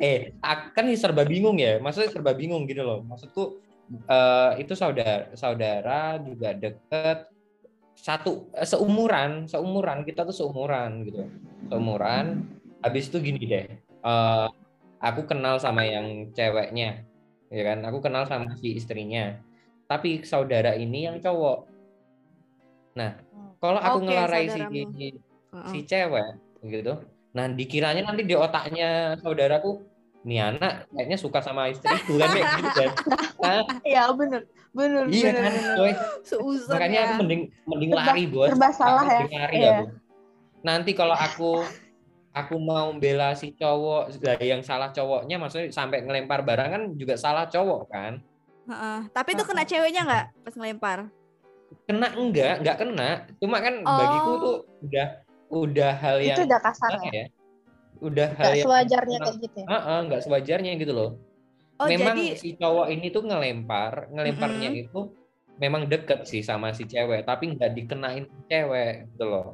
C: Eh aku kan serba bingung ya. Maksudnya serba bingung gitu loh. Maksudku eh, itu saudara saudara juga deket satu eh, seumuran seumuran kita tuh seumuran gitu. Seumuran habis itu gini deh eh, aku kenal sama yang ceweknya ya kan? Aku kenal sama si istrinya. Tapi saudara ini yang cowok. Nah kalau aku
A: Oke,
C: ngelarai si si
A: Heeh.
C: cewek gitu. Nah, dikiranya nanti di otaknya saudaraku nih anak kayaknya suka sama istriku kan kayak gitu kan. Nah, *laughs*
B: Iya, benar. Benar,
C: iya
B: benar,
C: kan.
A: Seuzon
C: Makanya
A: ya.
C: aku mending mending
B: Serba-
C: lari, Bos.
B: serba salah
C: Aku
B: ya.
C: mending lari
B: Iya.
C: aku. Nanti kalau aku aku mau bela si cowok lah yang salah cowoknya maksudnya sampai ngelempar barang kan juga salah cowok kan.
A: Heeh. Tapi itu kena ceweknya nggak pas ngelempar?
C: Kena enggak? Enggak kena. Cuma kan bagiku
A: Oh.
C: tuh udah udah hal yang
B: Itu udah kasar ya.
C: ya? Udah hal
B: Gak
C: yang
B: sewajarnya kayak gitu ya.
C: Heeh, nggak sewajarnya gitu loh.
A: Oh
C: memang
A: jadi
C: si cowok ini tuh ngelempar, ngelemparnya itu memang deket sih sama si cewek, tapi nggak dikenain si cewek gitu loh.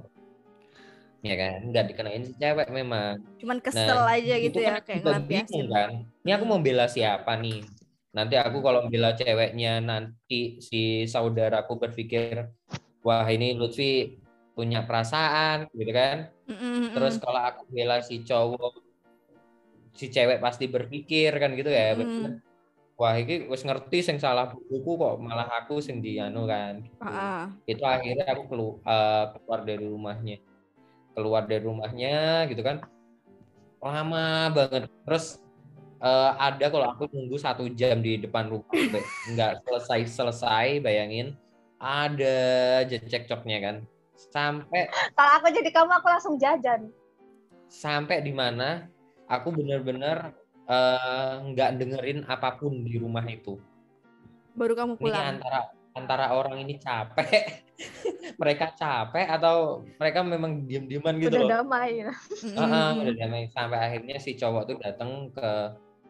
C: ya kan nggak dikenain si cewek memang
A: Cuman kesel
C: Nah,
A: aja
C: itu
A: gitu
C: kan
A: ya kayak
C: juga
A: ngelampiasin.
C: bingung kan ini aku mau bela siapa nih nanti aku kalau bela ceweknya nanti si saudaraku berpikir wah ini Lutfi punya perasaan gitu kan?
A: Mm-mm,
C: terus kalau aku bela si cowok si cewek pasti berpikir kan gitu ya
A: Mm.
C: wah ini wis ngerti sing salah buku kok malah aku sing dianu kan gitu.
A: Ah.
C: itu akhirnya aku kelu- eh, keluar dari rumahnya. Keluar dari rumahnya gitu kan. Lama banget. Terus eh, ada kalau aku nunggu satu jam di depan rumah nggak selesai selesai bayangin. Ada cekcoknya kan sampai
B: Kalau aku jadi kamu aku langsung jajan.
C: sampai di mana aku bener-bener eh, nggak dengerin apa pun di rumah itu
A: Baru kamu
C: ini
A: pulang.
C: antara antara orang ini capek *laughs* mereka capek atau mereka memang diem-dieman gitu
B: Udah
C: loh
B: damai.
A: Mm-mm.
C: Heeh, udah damai sampai akhirnya si cowok tuh datang ke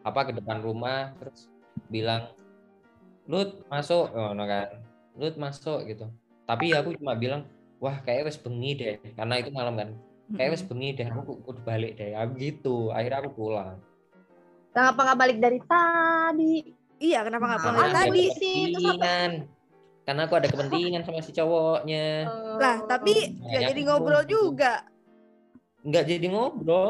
C: apa ke depan rumah terus bilang Lut masuk oh, no kan Lut masuk gitu tapi aku cuma bilang wah kayak wes bengi deh karena itu malam kan kayak wes bengi deh aku udah balik deh aku gitu akhirnya aku pulang
B: Kenapa nggak balik dari tadi?
A: Iya, kenapa nggak
B: Nah,
A: pulang
B: ada
C: ada
A: tadi?
C: kepentingan karena aku ada kepentingan sama si cowoknya
A: Lah, tapi
C: Nah,
A: nggak
C: ya
A: jadi ngobrol
C: nunggu.
A: juga.
C: nggak jadi ngobrol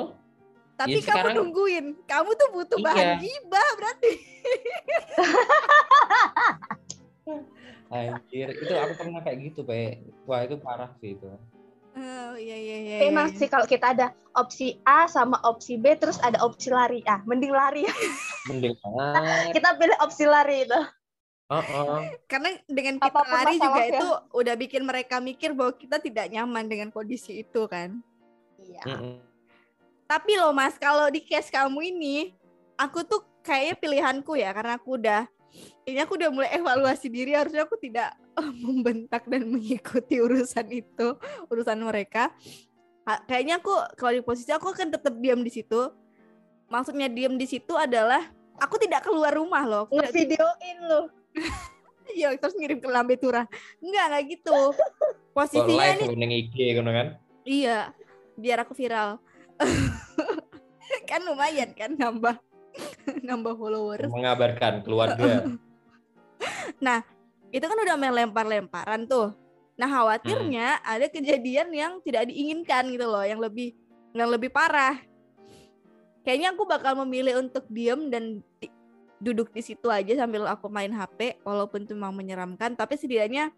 A: Tapi
C: Ya,
A: kamu
C: sekarang-
A: nungguin. Kamu tuh butuh bahan
C: Iya.
A: gibah berarti. *laughs*
C: anjir itu aku pernah kayak gitu pe wah itu parah sih itu
A: Oh iya iya iya.
B: Tapi
A: iya.
B: masih kalau kita ada opsi A sama opsi B terus ada opsi lari. Ah, mending lari. *laughs*
C: mending banget
B: kita pilih opsi lari itu.
C: Heeh.
A: Karena dengan kita
B: Apa pun
A: lari juga
B: masalahnya.
A: itu udah bikin mereka mikir bahwa kita tidak nyaman dengan kondisi itu kan.
B: Iya.
C: Mm-mm.
A: Tapi loh Mas, kalau di case kamu ini, aku tuh kayaknya pilihanku ya karena aku udah ini aku udah mulai evaluasi diri harusnya aku tidak eh, membentak dan mengikuti urusan itu, urusan mereka. Kayaknya aku kalau di posisi aku akan tetap diam di situ. Maksudnya diam di situ adalah aku tidak keluar rumah loh. Aku tidak
B: Ngevideoin lu. *laughs*
A: Iya, terus ngirim ke Lambe Tura. Enggak, enggak gitu. Posisinya
C: live
A: nih,
C: lu ning IG kan
A: iya, biar aku viral. *laughs* kan lumayan kan nambah *laughs* nambah followers.
C: mengabarkan keluarga *laughs*
A: Itu kan udah main lempar-lemparan tuh. Nah, khawatirnya ada kejadian yang tidak diinginkan gitu loh, yang lebih yang lebih parah. Kayaknya aku bakal memilih untuk diem dan di- duduk di situ aja sambil aku main HP walaupun itu memang menyeramkan, tapi setidaknya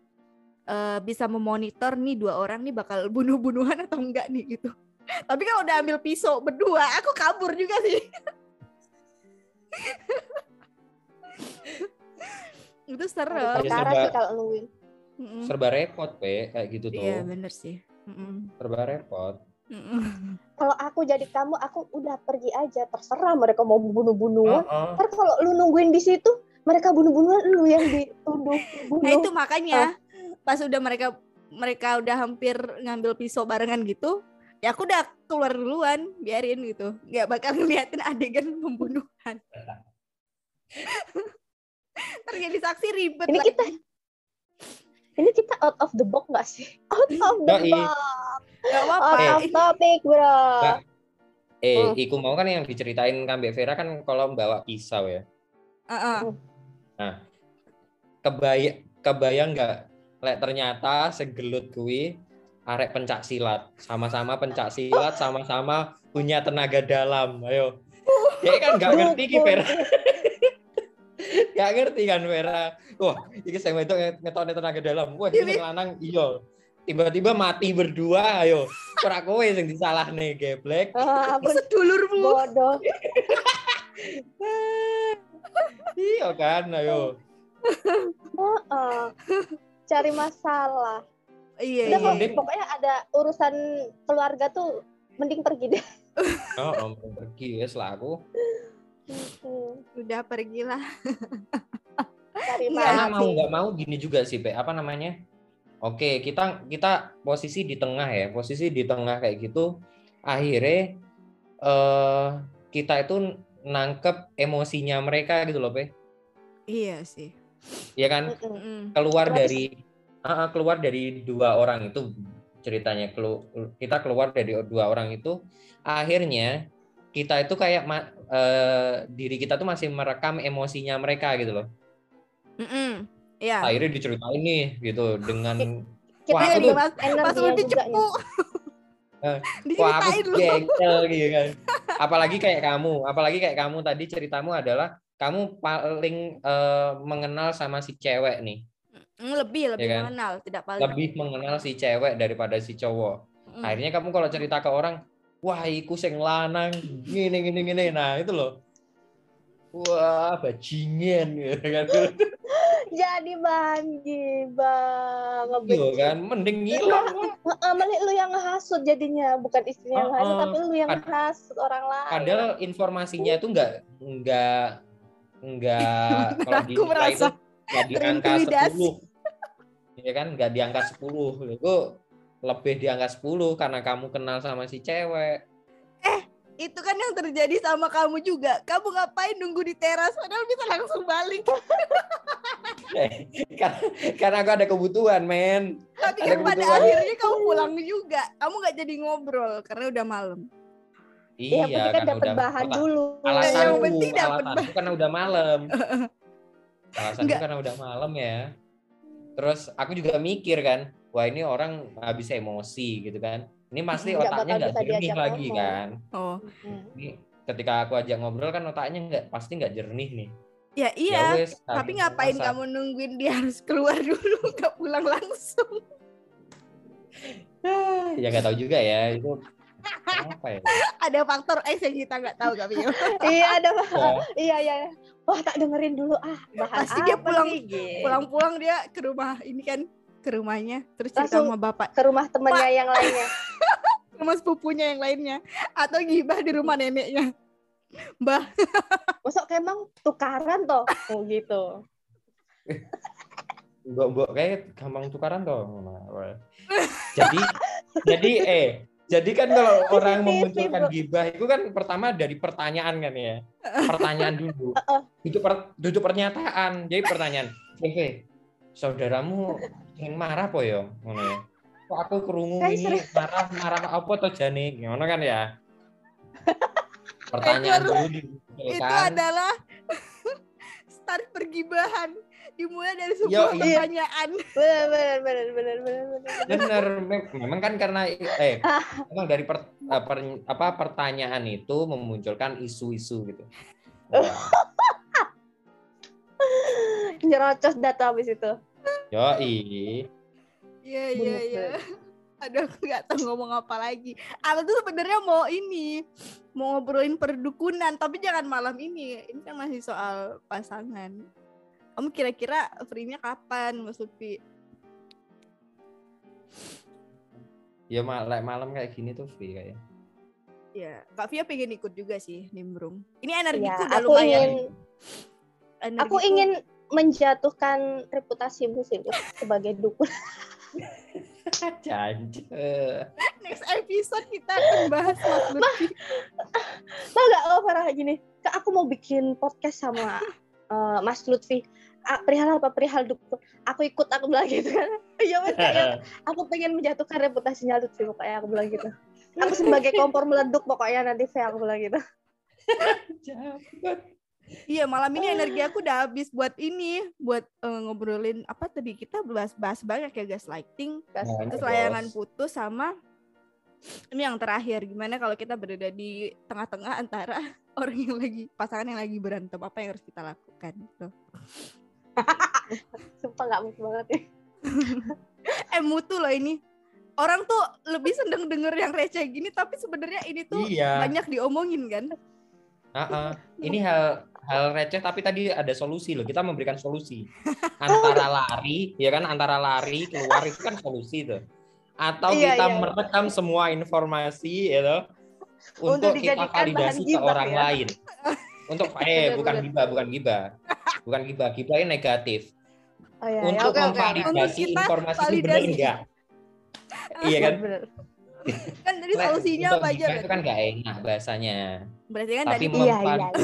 A: eh, bisa memonitor nih dua orang nih bakal bunuh-bunuhan atau enggak nih gitu. *laughs* Tapi kalau udah ambil pisau berdua, aku kabur juga sih. *laughs* itu serem.
B: Perkara
C: serba-
B: sih kalau.
A: Mm-mm.
C: serba repot pe kayak gitu tuh
A: Iya bener sih. Mm-mm.
C: serba repot
A: Mm-mm. *laughs*
B: Kalau aku jadi kamu, aku udah pergi aja. Terserah mereka mau bunuh-bunuhan.
C: Heeh.
B: Ntar kalau lu nungguin di situ, mereka bunuh-bunuhan lu yang dituduh bunuh.
A: Nah itu makanya pas udah mereka mereka udah hampir ngambil pisau barengan gitu, ya aku udah keluar duluan, biarin gitu, nggak bakal ngeliatin adegan pembunuhan. *laughs* Terjadi saksi ribet
B: Ini
A: lagi.
B: kita ini kita out of the box gak sih? *laughs* Out of the box.
A: Gak apa-apa.
B: Out of topic, bro.
C: Nggak. eh
B: Hmm.
C: iku mau kan yang diceritain Kambe Vera kan kalau bawa pisau ya
A: Heeh.
C: kebayang kebayang nggak lek ternyata segelut kui arek pencak silat. Sama-sama pencak silat sama-sama punya tenaga dalam. Ayo. Ya kan nggak ngerti ki Vera. *laughs* Nggak ngerti kan Vera? Wah ini saya itu ngetone tenaga dalam. Wah ini. lanang iya. Tiba-tiba mati berdua ayo. Ora kowe sing disalah nih geblek.
B: Ah, ampun, *laughs*
A: Sedulurmu.
B: bodoh. *laughs*
C: iya kan ayo.
B: Cari masalah.
A: Iya,
B: Udah
A: iya.
B: kok,
C: mending-
B: pokoknya ada urusan keluarga tuh mending pergi deh. *laughs*
C: oh om pergi wes lah aku
B: Hmm,
A: Udah pergilah. *laughs*
B: Cari
A: Iya,
C: karena mau nggak mau gini juga sih Pe apa namanya oke kita kita posisi di tengah ya posisi di tengah kayak gitu akhirnya eh kita itu nangkep emosinya mereka gitu loh Pe
A: Iya sih.
C: ya kan
B: Mm-mm.
A: Mm-mm.
C: keluar dari Ah, keluar dari dua orang itu ceritanya kelu- kita keluar dari dua orang itu akhirnya kita itu kayak ma- eh, diri kita tuh masih merekam emosinya mereka gitu loh
A: Mm-mm. Iya.
C: akhirnya diceritain nih gitu dengan
B: Kita
C: Wah, aku-
B: mas
A: Pas udah cepu. *laughs*
C: Eh, wah aku jengkel *laughs* gitu kan apalagi kayak kamu apalagi kayak kamu tadi ceritamu adalah kamu paling eh, mengenal sama si cewek nih
A: lebih lebih
C: Iya kan?
A: mengenal, tidak paling.
C: lebih mengenal si cewek daripada si cowok
A: Mm.
C: akhirnya kamu kalau cerita ke orang wah iku sing lanang gini gini gini nah itu loh wah bajingan gitu *laughs* kan
B: jadi bahan gibah
C: iya
B: ngebenci
C: kan mending ngilang
B: Heeh, malah lu yang ngehasut jadinya bukan istrinya yang ngehasut
C: Heeh.
B: tapi lu yang ngehasut orang lain
C: padahal informasinya itu enggak enggak enggak *laughs* kalau di
A: merasa
C: itu enggak di angka
A: terintimidasi.
C: 10 ya kan enggak di angka 10 itu lebih di angka 10 karena kamu kenal sama si cewek
A: Itu kan yang terjadi sama kamu juga. Kamu ngapain nunggu di teras padahal bisa langsung balik. *laughs*
C: karena, karena aku ada kebutuhan men
A: Tapi
C: Ada
A: kan pada
C: kebutuhan.
A: akhirnya kamu pulang juga. Kamu nggak jadi ngobrol karena udah malam.
B: Iya, penting kan
C: karena
B: dapat
C: udah
B: bahan dulu.
C: alasanku
A: Yang penting dapat
C: alasanku karena udah malam *laughs*
A: Enggak.
C: karena udah malam ya terus aku juga mikir kan wah ini orang habis emosi gitu kan ini pasti
B: Nggak
C: otaknya nggak
B: bisa
C: jernih lagi
B: ngomong.
C: kan
A: Oh.
B: Hmm.
C: ini ketika aku ajak ngobrol kan otaknya nggak pasti nggak jernih nih
A: Ya
C: Ya
A: iya.
C: wes,
A: Tapi
C: aku
A: ngapain
C: merasa,
A: kamu nungguin dia harus keluar dulu *laughs* nggak pulang langsung? *laughs*
C: ya nggak tahu juga ya itu apa ya?
A: Ada faktor X yang kita nggak tahu kami. *laughs*
B: iya ada Pak.
C: Ya,
B: iya iya. Wah tak dengerin dulu ah bahan
A: Pasti dia pulang-
B: gitu.
A: Pulang-pulang dia ke rumah ini kan ke rumahnya terus cerita
B: Langsung-
A: sama bapak.
B: ke rumah temennya yang lainnya. *laughs*
A: Ke rumah sepupunya yang lainnya. Atau gibah di rumah neneknya. Mbah. *laughs*
B: Masuk emang tukaran toh. Oh gitu.
C: Mbok mbok kayak gampang tukaran toh. Jadi jadi eh jadi kan kalau *laughs* orang memunculkan gibah itu kan pertama dari pertanyaan kan ya? *laughs* Pertanyaan dulu. Itu per, duduk pernyataan. Jadi pertanyaan Oke saudaramu yang marah po yo ngono ya. Kok aku kerungu
B: Kan
C: ini marah marah apa to jane? Ngono kan ya? *laughs* Pertanyaan dulu
A: itu
C: dimunculkan
A: adalah start pergibahan dimulai dari
C: Yo,
A: sebuah
C: iya.
A: pertanyaan.
B: Bener bener bener bener bener Bener,
C: mem- memang kan karena eh memang dari per- eh, per- apa pertanyaan itu memunculkan isu-isu gitu. Wah, *laughs*
B: nyerocos data habis itu.
C: Yoi.
A: iya iya iya. *laughs* aduh aku nggak tahu ngomong apa lagi. Aku tuh sebenarnya mau ini mau ngobrolin perdukunan tapi jangan malam ini. Ini kan masih soal pasangan kamu kira-kira free-nya kapan Mas Lutfi
C: Ya mal malam kayak gini tuh free kayaknya.
A: ya Kak Via pengen ikut juga sih nimbrung. Ini energiku
B: ya
A: udah
B: aku
A: lumayan.
B: ingin
A: Energiku-
B: aku ingin menjatuhkan reputasimu sih Gus, sebagai dukun. *laughs*
C: Janji.
A: next episode kita akan bahas Mas Lutfi.
B: Tau gak lo parah gini. Kak aku mau bikin podcast sama eh, Mas Lutfi perihal apa? Perihal dukun. Aku ikut aku bilang gitu kan. Ya wes, Kak, ya. aku pengen menjatuhkan reputasinya Lutfi pokoknya aku bilang gitu. Aku sebagai kompor meleduk pokoknya nanti saya aku bilang gitu. *laughs*
A: Iya malam ini energi aku udah habis buat ini, buat eh, ngobrolin apa tadi? Kita bahas-bahas banyak ya gaslighting,
C: Banyak,
A: terus.
C: Bos.
A: layangan putus sama ini yang terakhir. Gimana kalau kita berada di tengah-tengah antara *laughs* orang yang lagi pasangan yang lagi berantem? Apa yang harus kita lakukan? Gitu. *laughs*
B: sumpah nggak mungkin banget ya *laughs*
A: Eh mutu loh ini. Orang tuh lebih seneng denger yang receh gini tapi sebenarnya ini tuh
C: Iya.
A: banyak diomongin kan.
C: Ah-ah. *laughs* Ini hal hal receh tapi tadi ada solusi loh. Kita memberikan solusi. Antara lari, ya kan antara lari keluar itu kan solusi tuh. Atau
B: Iya,
C: kita
B: iya.
C: merekam semua informasi ya toh, untuk,
B: Untuk
C: kita
B: dijadikan
C: validasi
B: bahan
C: ke orang
B: ya.
C: lain. Untuk *laughs* eh
B: Bener,
C: bukan gibah, bukan gibah. Bukan gibah, gibah ini negatif.
B: oh, iya,
C: untuk
B: oke, oke, oke.
C: memvalidasi
A: Untuk kita
C: informasi itu benar
A: validasi.
C: enggak. *laughs* iya kan?
B: Bener. *laughs*
A: Kan tadi
C: Nah,
A: solusinya
C: untuk
A: apa aja
C: itu
A: berarti?
C: kan enggak enak bahasanya.
A: Berarti kan
C: Tapi
A: tadi
B: Iya, iya,
C: memvalidasi.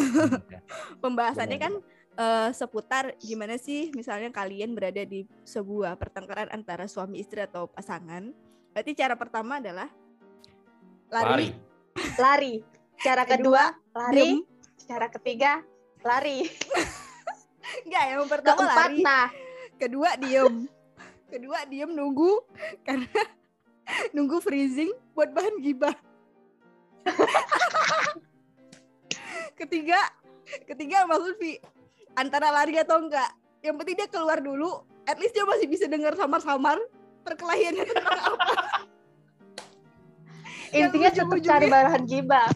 A: pembahasannya
C: Benar.
A: kan eh, seputar gimana sih misalnya kalian berada di sebuah pertengkaran antara suami istri atau pasangan Berarti cara pertama adalah
C: Lari.
A: lari,
B: Lari. Cara
A: Kedua,
B: kedua, lari.
A: diem.
B: Cara ketiga, lari.
A: Enggak, yang pertama
B: Keempat,
A: lari.
B: nah.
A: Kedua diem. Kedua diem nunggu karena *laughs* nunggu freezing buat bahan gibah. *laughs* ketiga, ketiga Mas Lutfi antara lari atau enggak. Yang penting dia keluar dulu, at least dia masih bisa dengar samar-samar perkelahiannya tentang apa.
B: Intinya tetap
A: ujung-ujungnya-
B: cari bahan gibah.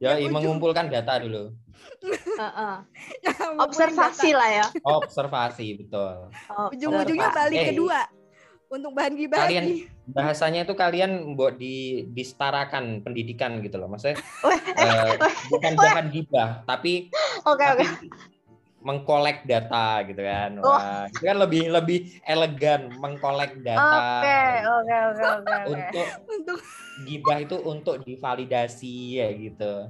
C: Ya,
A: Yang ujung-
C: mengumpulkan data dulu.
B: Observasi
A: data.
B: lah ya.
C: Observasi, betul.
A: Ujung-ujungnya
B: Observasi.
A: balik
C: Eh,
A: kedua untuk bahan gibah
C: kalian-. Bahasanya itu kalian buat di disetarakan pendidikan gitu loh. Maksudnya eh, bukan bahan gibah, tapi
B: Oke, oke.
C: tapi mengkolek data gitu kan.
B: Oh.
C: Wah, itu kan lebih lebih elegan mengkolek data.
B: Oke, oke, oke, oke.
C: Untuk
A: Untuk
C: gibah itu untuk divalidasi ya gitu.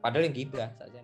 C: Padahal yang gibah saja.